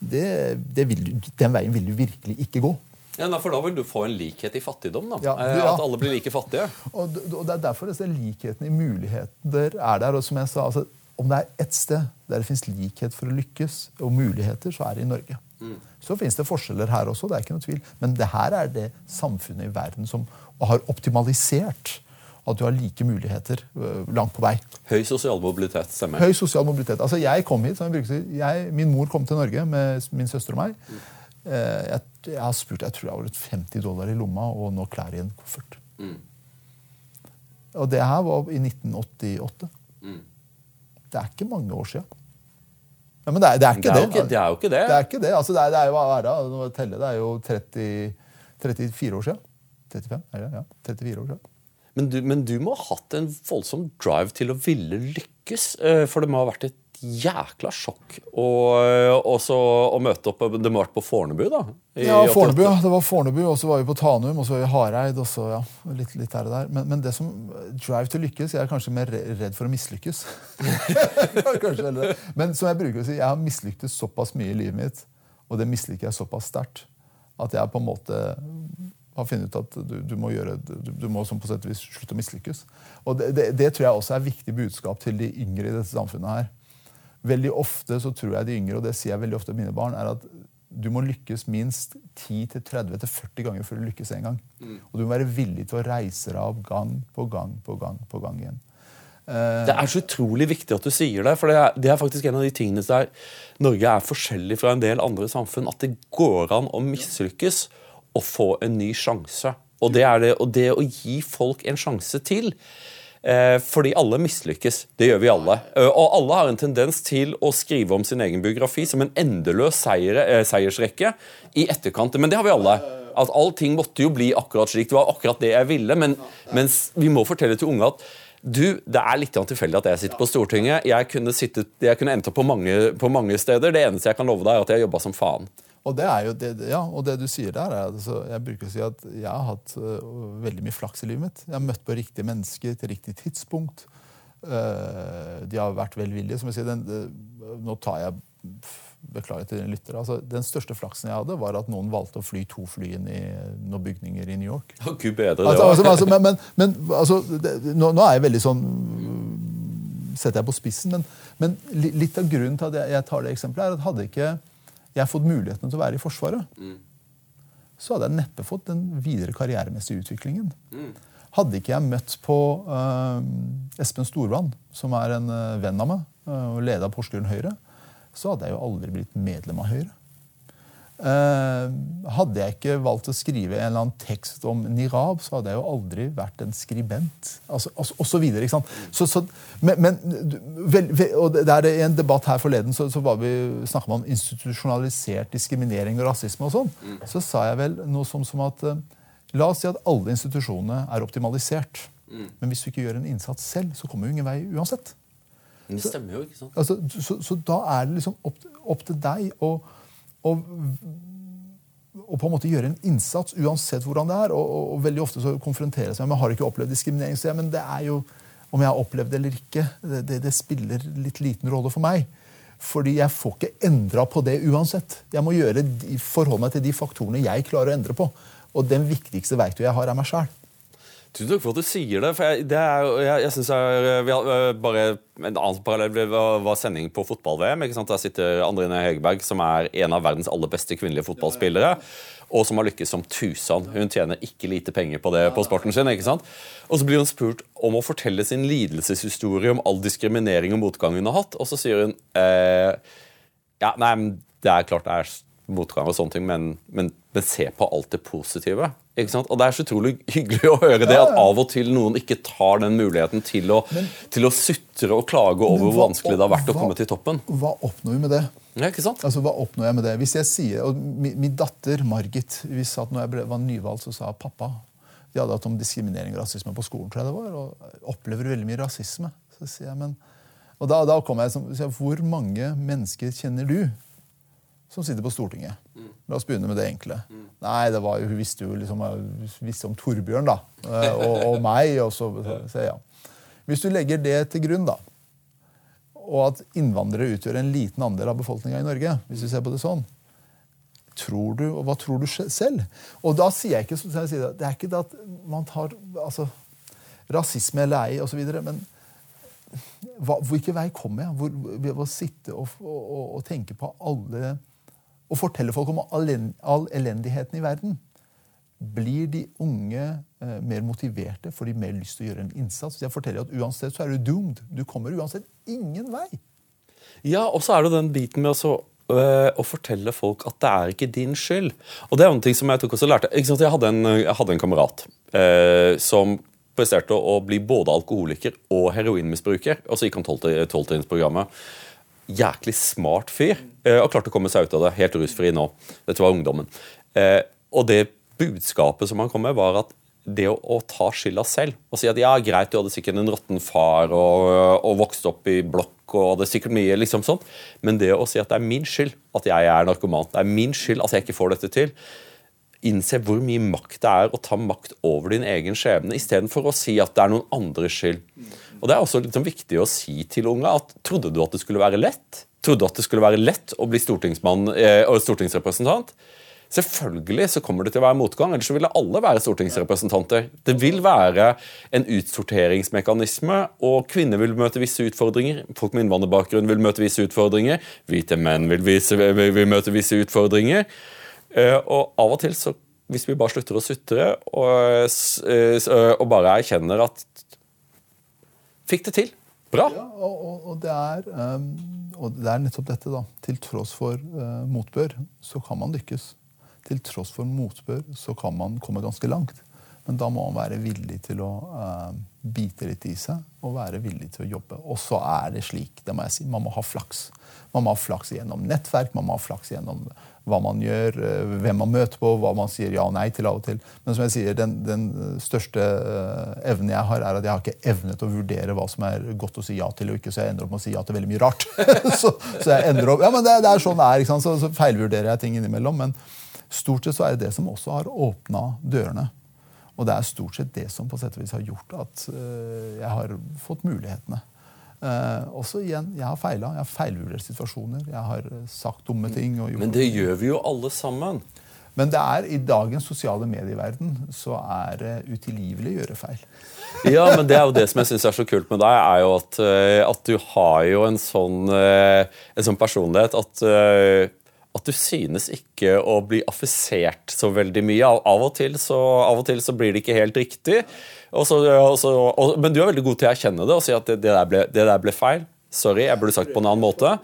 det, det vil, den veien vil du virkelig ikke gå. Ja, For da vil du få en likhet i fattigdom? da. Ja, Eh, ja. At alle blir like fattige? Og, og Det er derfor disse likheten i muligheter er der. og som jeg sa, altså, Om det er ett sted der det fins likhet for å lykkes, og muligheter, så er det i Norge. Så fins det forskjeller her også, det er ikke noe tvil. men det her er det samfunnet i verden som har optimalisert at du har like muligheter øh, langt på vei. Høy sosial mobilitet, stemmer. Høy sosial mobilitet. Altså, jeg kom hit, som jeg Min mor kom til Norge med min søster og meg. Eh, Jeg, jeg har spurt, jeg tror jeg har vært 50 dollar i lomma og nå klær i en koffert. Og det her var i 1988. Det er ikke mange år siden. Ja, men det er, det er ikke Det er det. jo det er jo ikke det. Det er ikke det. Altså, det, er, det er jo hva er det? Telle, er jo 30, 34 år siden. 35? Er det? Ja, 34 år sia. Men du, men du må ha hatt en voldsom drive til å ville lykkes. eh, For det må ha vært et jækla sjokk å, også å møte opp Det må ha vært på Fornebu, da? i Ja, Fornebu, ja. Det var Fornebu, og så var vi på Tanum, og så var vi i Hareid. og så ja, litt, litt her og der. Men, men det som drive til lykkes Jeg er kanskje mer redd for å mislykkes. men som jeg bruker å si, jeg har mislyktes såpass mye i livet mitt, og det misliker jeg såpass sterkt, at jeg på en måte har funnet ut at du, du må gjøre, du, du må sånn på sett og vis slutte å mislykkes. Og det, det, det tror jeg også er viktig budskap til de yngre i dette samfunnet her. Veldig ofte så tror jeg de yngre, og det sier jeg veldig ofte til mine barn, er at du må lykkes minst 10-30-40 ganger før du lykkes en gang. Og du må være villig til å reise deg opp gang på gang på gang på gang igjen. Uh, Det er så utrolig viktig at du sier det. For det er, det er faktisk en av de tingene der Norge er forskjellig fra en del andre samfunn. At det går an å mislykkes og få en ny sjanse. Og det, er det, og det å gi folk en sjanse til. Eh, fordi alle mislykkes. Det gjør vi alle. Eh, og alle har en tendens til å skrive om sin egen biografi som en endeløs seier, eh, seiersrekke i etterkant. Men det har vi alle. At allting måtte jo bli akkurat slik. Det var akkurat det jeg ville. Men vi må fortelle til unge at du, Det er litt tilfeldig at jeg sitter på Stortinget. Jeg kunne, sittet, kunne endt opp på mange, på mange steder. Det eneste jeg kan love deg, er at jeg har jobba som faen. Og det er jo det, ja, og det du sier der, er altså, jeg bruker å si at jeg har hatt uh, veldig mye flaks i livet mitt. Jeg har møtt på riktige mennesker til riktig tidspunkt. Uh, de har vært velvillige. Som jeg sier, den, uh, nå tar jeg Beklager til dine lyttere. Altså, den største flaksen jeg hadde, var at noen valgte å fly to fly inn i noen bygninger i New York. Gud bedre det Altså, var. altså, altså, men men, men altså, det, nå, nå er jeg veldig sånn setter jeg på spissen, men, men litt av grunnen til at jeg, jeg tar det eksempelet, er at hadde ikke jeg har fått muligheten til å være i Forsvaret, så hadde jeg neppe fått den videre karrieremessige utviklingen. Hadde ikke jeg møtt på uh, Espen Storvann, som er en uh, venn av meg, eh, og leder av Porsgrunn Høyre, så hadde jeg jo aldri blitt medlem av Høyre. Eh, hadde jeg ikke valgt å skrive en eller annen tekst om Nirab, så hadde jeg jo aldri vært en skribent. Altså, altså, og så videre, ikke sant? Så, så, men, men vel, vel, og det er I en debatt her forleden så, så var vi snakket man om institusjonalisert diskriminering og rasisme. og sånn. Så sa jeg vel noe som, som at eh, La oss si at alle institusjonene er optimalisert. Men hvis du ikke gjør en innsats selv, så kommer du ingen vei uansett. Det stemmer jo, ikke sant? Altså, så, så da er det liksom opp, opp til deg å, å, og, på en måte gjøre en innsats uansett hvordan det er. Og, og, og veldig ofte så konfronteres jeg med har ikke opplevd diskriminering. Så jeg, men det er jo, om jeg har opplevd det eller ikke, det, det, det spiller litt liten rolle for meg. Fordi jeg får ikke endra på det uansett. Jeg må gjøre, de- forholde meg til de faktorene jeg klarer å endre på. Og den viktigste verktøyet jeg har, er meg sjæl. Tusen takk for at du sier det. for Jeg, det er, jeg, jeg synes jeg, vi har, øh, bare En annen parallell var, var sending på fotball-VM. ikke sant? Der sitter Andrine Hegerberg, som er en av verdens aller beste kvinnelige fotballspillere. Og som har lykkes som tusen. Hun tjener ikke lite penger på det på sporten sin. ikke sant? Og så blir hun spurt om å fortelle sin lidelseshistorie om all diskriminering og motgang hun har hatt. Og så sier hun eh, ja, nei, det er klart det er motgang og sånne ting, men, men, men se på alt det positive. Og Det er så utrolig hyggelig å høre det, at av og til noen ikke tar den muligheten til å, til å sutre og klage over hvor vanskelig det har vært å komme til toppen. Hva oppnår vi med det? Ja, ikke sant? Altså, Hva oppnår jeg med det? Hvis jeg sier, og Min, min datter Margit vi satt når jeg ble, var nyvalgt, så sa pappa De hadde hatt om diskriminering og rasisme på skolen, tror jeg det var, og opplever veldig mye rasisme. Så sier jeg, men, og da, da kom jeg som, Hvor mange mennesker kjenner du som sitter på Stortinget? La oss begynne med det enkle. Nei, det var jo, Hun visste jo liksom, visste om Torbjørn da, eh, og, og meg. og så, så, ja. Hvis du legger det til grunn, da, og at innvandrere utgjør en liten andel av befolkninga i Norge, hvis du ser på det sånn, tror du, og hva tror du selv? Og da sier jeg ikke som jeg sier, det er ikke det at man tar altså, rasisme eller ei osv., men hvilken vei kommer jeg? Hvor, ved å sitte og, og, og, tenke på alle Og forteller folk om all, elendigheten i verden. Blir de unge eh, mer motiverte, får de mer lyst til å gjøre en innsats? Jeg forteller at Uansett så er du doomed. Du kommer uansett ingen vei. Ja, og så er det den biten med å øh, å fortelle folk at det er ikke din skyld. Og det er en ting som Jeg tok også lærte. Jeg hadde en, jeg hadde en kamerat eh, som presterte å bli både alkoholiker og heroinmisbruker. Og så gikk han tolvtrinnsprogrammet. Jæklig smart fyr. Eh, og klarte å komme seg ut av det. Helt rusfri nå. Dette var ungdommen. Eh, og det budskapet som han kom med, var at det å, å, ta skylda selv og si at ja, greit, du hadde sikkert en råtten far og, og vokste opp i blokk og hadde sikkert mye liksom sånt, men det å si at det er min skyld at jeg er narkoman, det er min skyld at jeg ikke får dette til, innse hvor mye makt det er å ta makt over din egen skjebne, istedenfor å si at det er noen andres skyld. Og Det er også liksom viktig å si til unge at trodde du at det skulle være lett? Trodde du at det skulle være lett å bli stortingsmann eh, stortingsrepresentant? Selvfølgelig så kommer det til å være motgang, ellers så ville alle være stortingsrepresentanter. Det vil være en utsorteringsmekanisme, og kvinner vil møte visse utfordringer. Folk med innvandrerbakgrunn vil møte visse utfordringer. Hvite menn vil, vise, vil møte visse utfordringer. Eh, og av og til, så, hvis vi bare slutter å sutre og, eh, og bare erkjenner at Fikk det til. Bra. Ja, og, og, det er, um, og, det er, nettopp dette, da. Til tross for uh, motbør, så kan man lykkes. Til tross for motbør, så kan man komme ganske langt. Men da må man være villig til å uh, bite litt i seg og være villig til å jobbe. Og så er det slik, det må jeg si, man må ha flaks. Man må ha flaks gjennom nettverk, man må ha flaks gjennom hva man gjør, eh, hvem man møter på, hva man sier ja og nei til av og til. Men som jeg sier, den, den største eh, evnen jeg har, er at jeg har ikke evnet å vurdere hva som er godt å si ja til og ikke, så jeg ender opp med å si ja til veldig mye rart. så, så, jeg ender opp, ja, men det, det er sånn det er? Så, så feilvurderer jeg ting innimellom. Men stort sett så er det det som også har åpna dørene. Og det er stort sett det som på sett og vis har gjort at uh, jeg har fått mulighetene. Uh, også igjen, Jeg har feila. Jeg har feilvurdert situasjoner. Jeg har eh, sagt dumme ting. Men det gjør vi jo alle sammen. Men det er i dagens sosiale medieverden så er det utilgivelig å gjøre feil. ja, men det er jo det som jeg syns er så kult med deg, er jo at, eh, at du har jo en sånn, en sånn personlighet at, at du synes ikke å bli affisert så veldig mye. Av og til så, av og til så blir det ikke helt riktig. Og så, og så, og, men du er veldig god til å erkjenne det og si at det, det, der, ble, det der, ble, feil. Sorry, jeg burde sagt på en annen måte.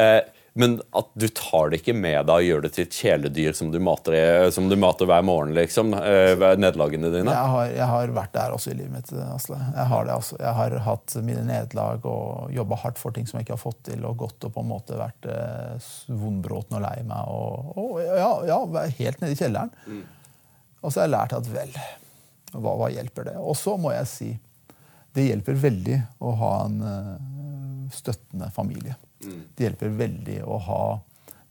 Eh, men at du tar det ikke med deg og gjør det til et kjæledyr som du mater, som du mater hver morgen, liksom. Eh, nederlagene dine. Jeg har, jeg har, vært der også i livet mitt, Asle. Jeg har det altså. Jeg har hatt mine nederlag og jobba hardt for ting som jeg ikke har fått til, og gått og på en måte vært eh, vondbråten og lei meg. Og, og ja, ja, helt nede i kjelleren. Mm. Og så har jeg lært at vel hva, hva hjelper det? Og så må jeg si det hjelper veldig å ha en uh, støttende familie. Mm. Det hjelper veldig å ha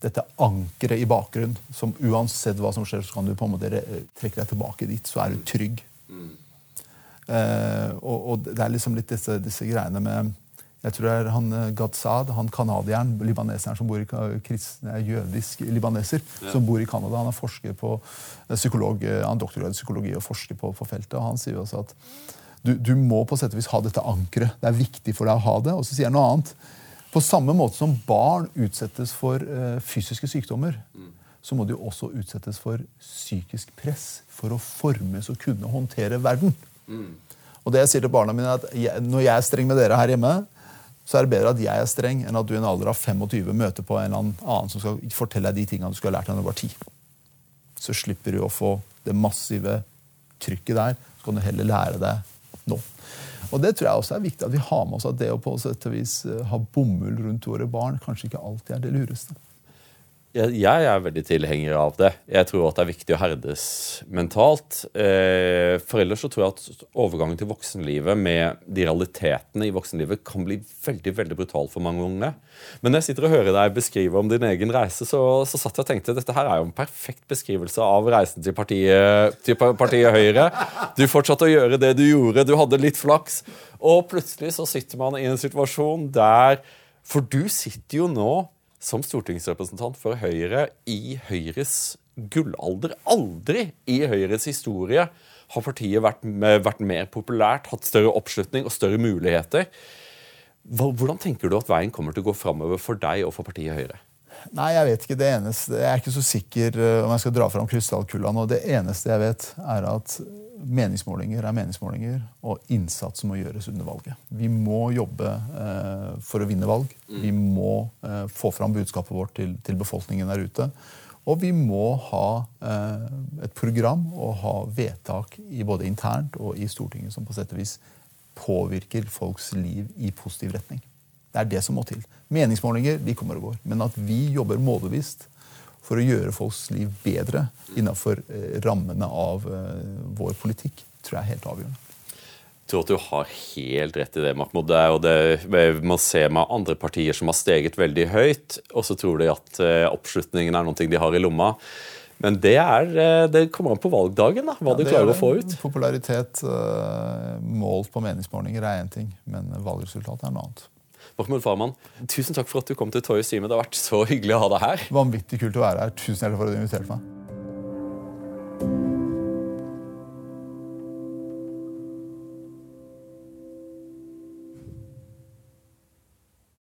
dette ankeret i bakgrunnen, som uansett hva som skjer, så kan du på en måte trekke deg tilbake dit. Så er du trygg. Mm. Uh, og, og, det er liksom litt disse, disse greiene med jeg tror det er han Gadsad Gadzad, han canadieren, libaneseren som bor i kristne, jødisk libaneser, ja. som bor i Canada. Han er forsker på eh, psykolog, eh, han doktorgrad i psykologi og forsker på, på, feltet. og Han sier også at du, du må på sett og vis ha dette ankeret. Det er viktig for deg å ha det. Og så sier han noe annet. På samme måte som barn utsettes for uh, fysiske sykdommer, mm. så må de også utsettes for psykisk press for å formes og kunne håndtere verden. Mm. Og det jeg sier til barna mine, er at jeg, Når jeg er streng med dere her hjemme, så er det bedre at jeg er streng, enn at du i en alder av 25 møter på en eller annen som skal fortelle deg de tingene du skulle ha lært deg da du var 10. Så slipper du å få det massive trykket der. Så kan du heller lære deg nå. Og Det tror jeg også er viktig at vi har med oss at det å på sett og vis eh, ha bomull rundt våre barn kanskje ikke alltid er det lureste. Jeg, er veldig tilhenger av det. Jeg tror at det er viktig å herdes mentalt. Eh, for ellers så tror jeg at overgangen til voksenlivet med de realitetene i voksenlivet kan bli veldig veldig brutal for mange unge. Men når jeg sitter og hører deg beskrive om din egen reise, så, så satt jeg og tenkte dette her er jo en perfekt beskrivelse av reisen til partiet, til partiet Høyre. Du fortsatte å gjøre det du gjorde, du hadde litt flaks, og plutselig så sitter man i en situasjon der For du sitter jo nå som stortingsrepresentant for Høyre i Høyres gullalder. Aldri i Høyres historie har partiet vært, vært mer populært, hatt større oppslutning og større muligheter. Hvordan tenker du at veien kommer til å gå framover for deg og for partiet Høyre? Nei, Jeg vet ikke det eneste. Jeg er ikke så sikker om jeg skal dra fram krystallkula nå. Det eneste jeg vet, er at meningsmålinger er meningsmålinger, og innsats må gjøres under valget. Vi må jobbe eh, for å vinne valg. Vi må eh, få fram budskapet vårt til, til, befolkningen der ute. Og vi må ha eh, et program og ha vedtak i både internt og i Stortinget som på sett og vis påvirker folks liv i positiv retning. Det er det som må til. Meningsmålinger de kommer og går. Men at vi jobber målbevisst for å gjøre folks liv bedre innenfor eh, rammene av eh, vår politikk, tror jeg er helt avgjørende. Jeg tror at du har helt rett i det, Mahmoud. Og det, man ser med andre partier som har steget veldig høyt, og så tror de at eh, oppslutningen er noe de har i lomma. Men det, er, det kommer an på valgdagen, da, hva ja, du klarer å få ut. Popularitet målt på meningsmålinger er én ting, men valgresultatet er noe annet. Mahmoud Farman, tusen takk for at du kom til Toy time. Det har vært så hyggelig å ha deg her. Vanvittig kult å være her. Tusen hjertelig for at du inviterte meg.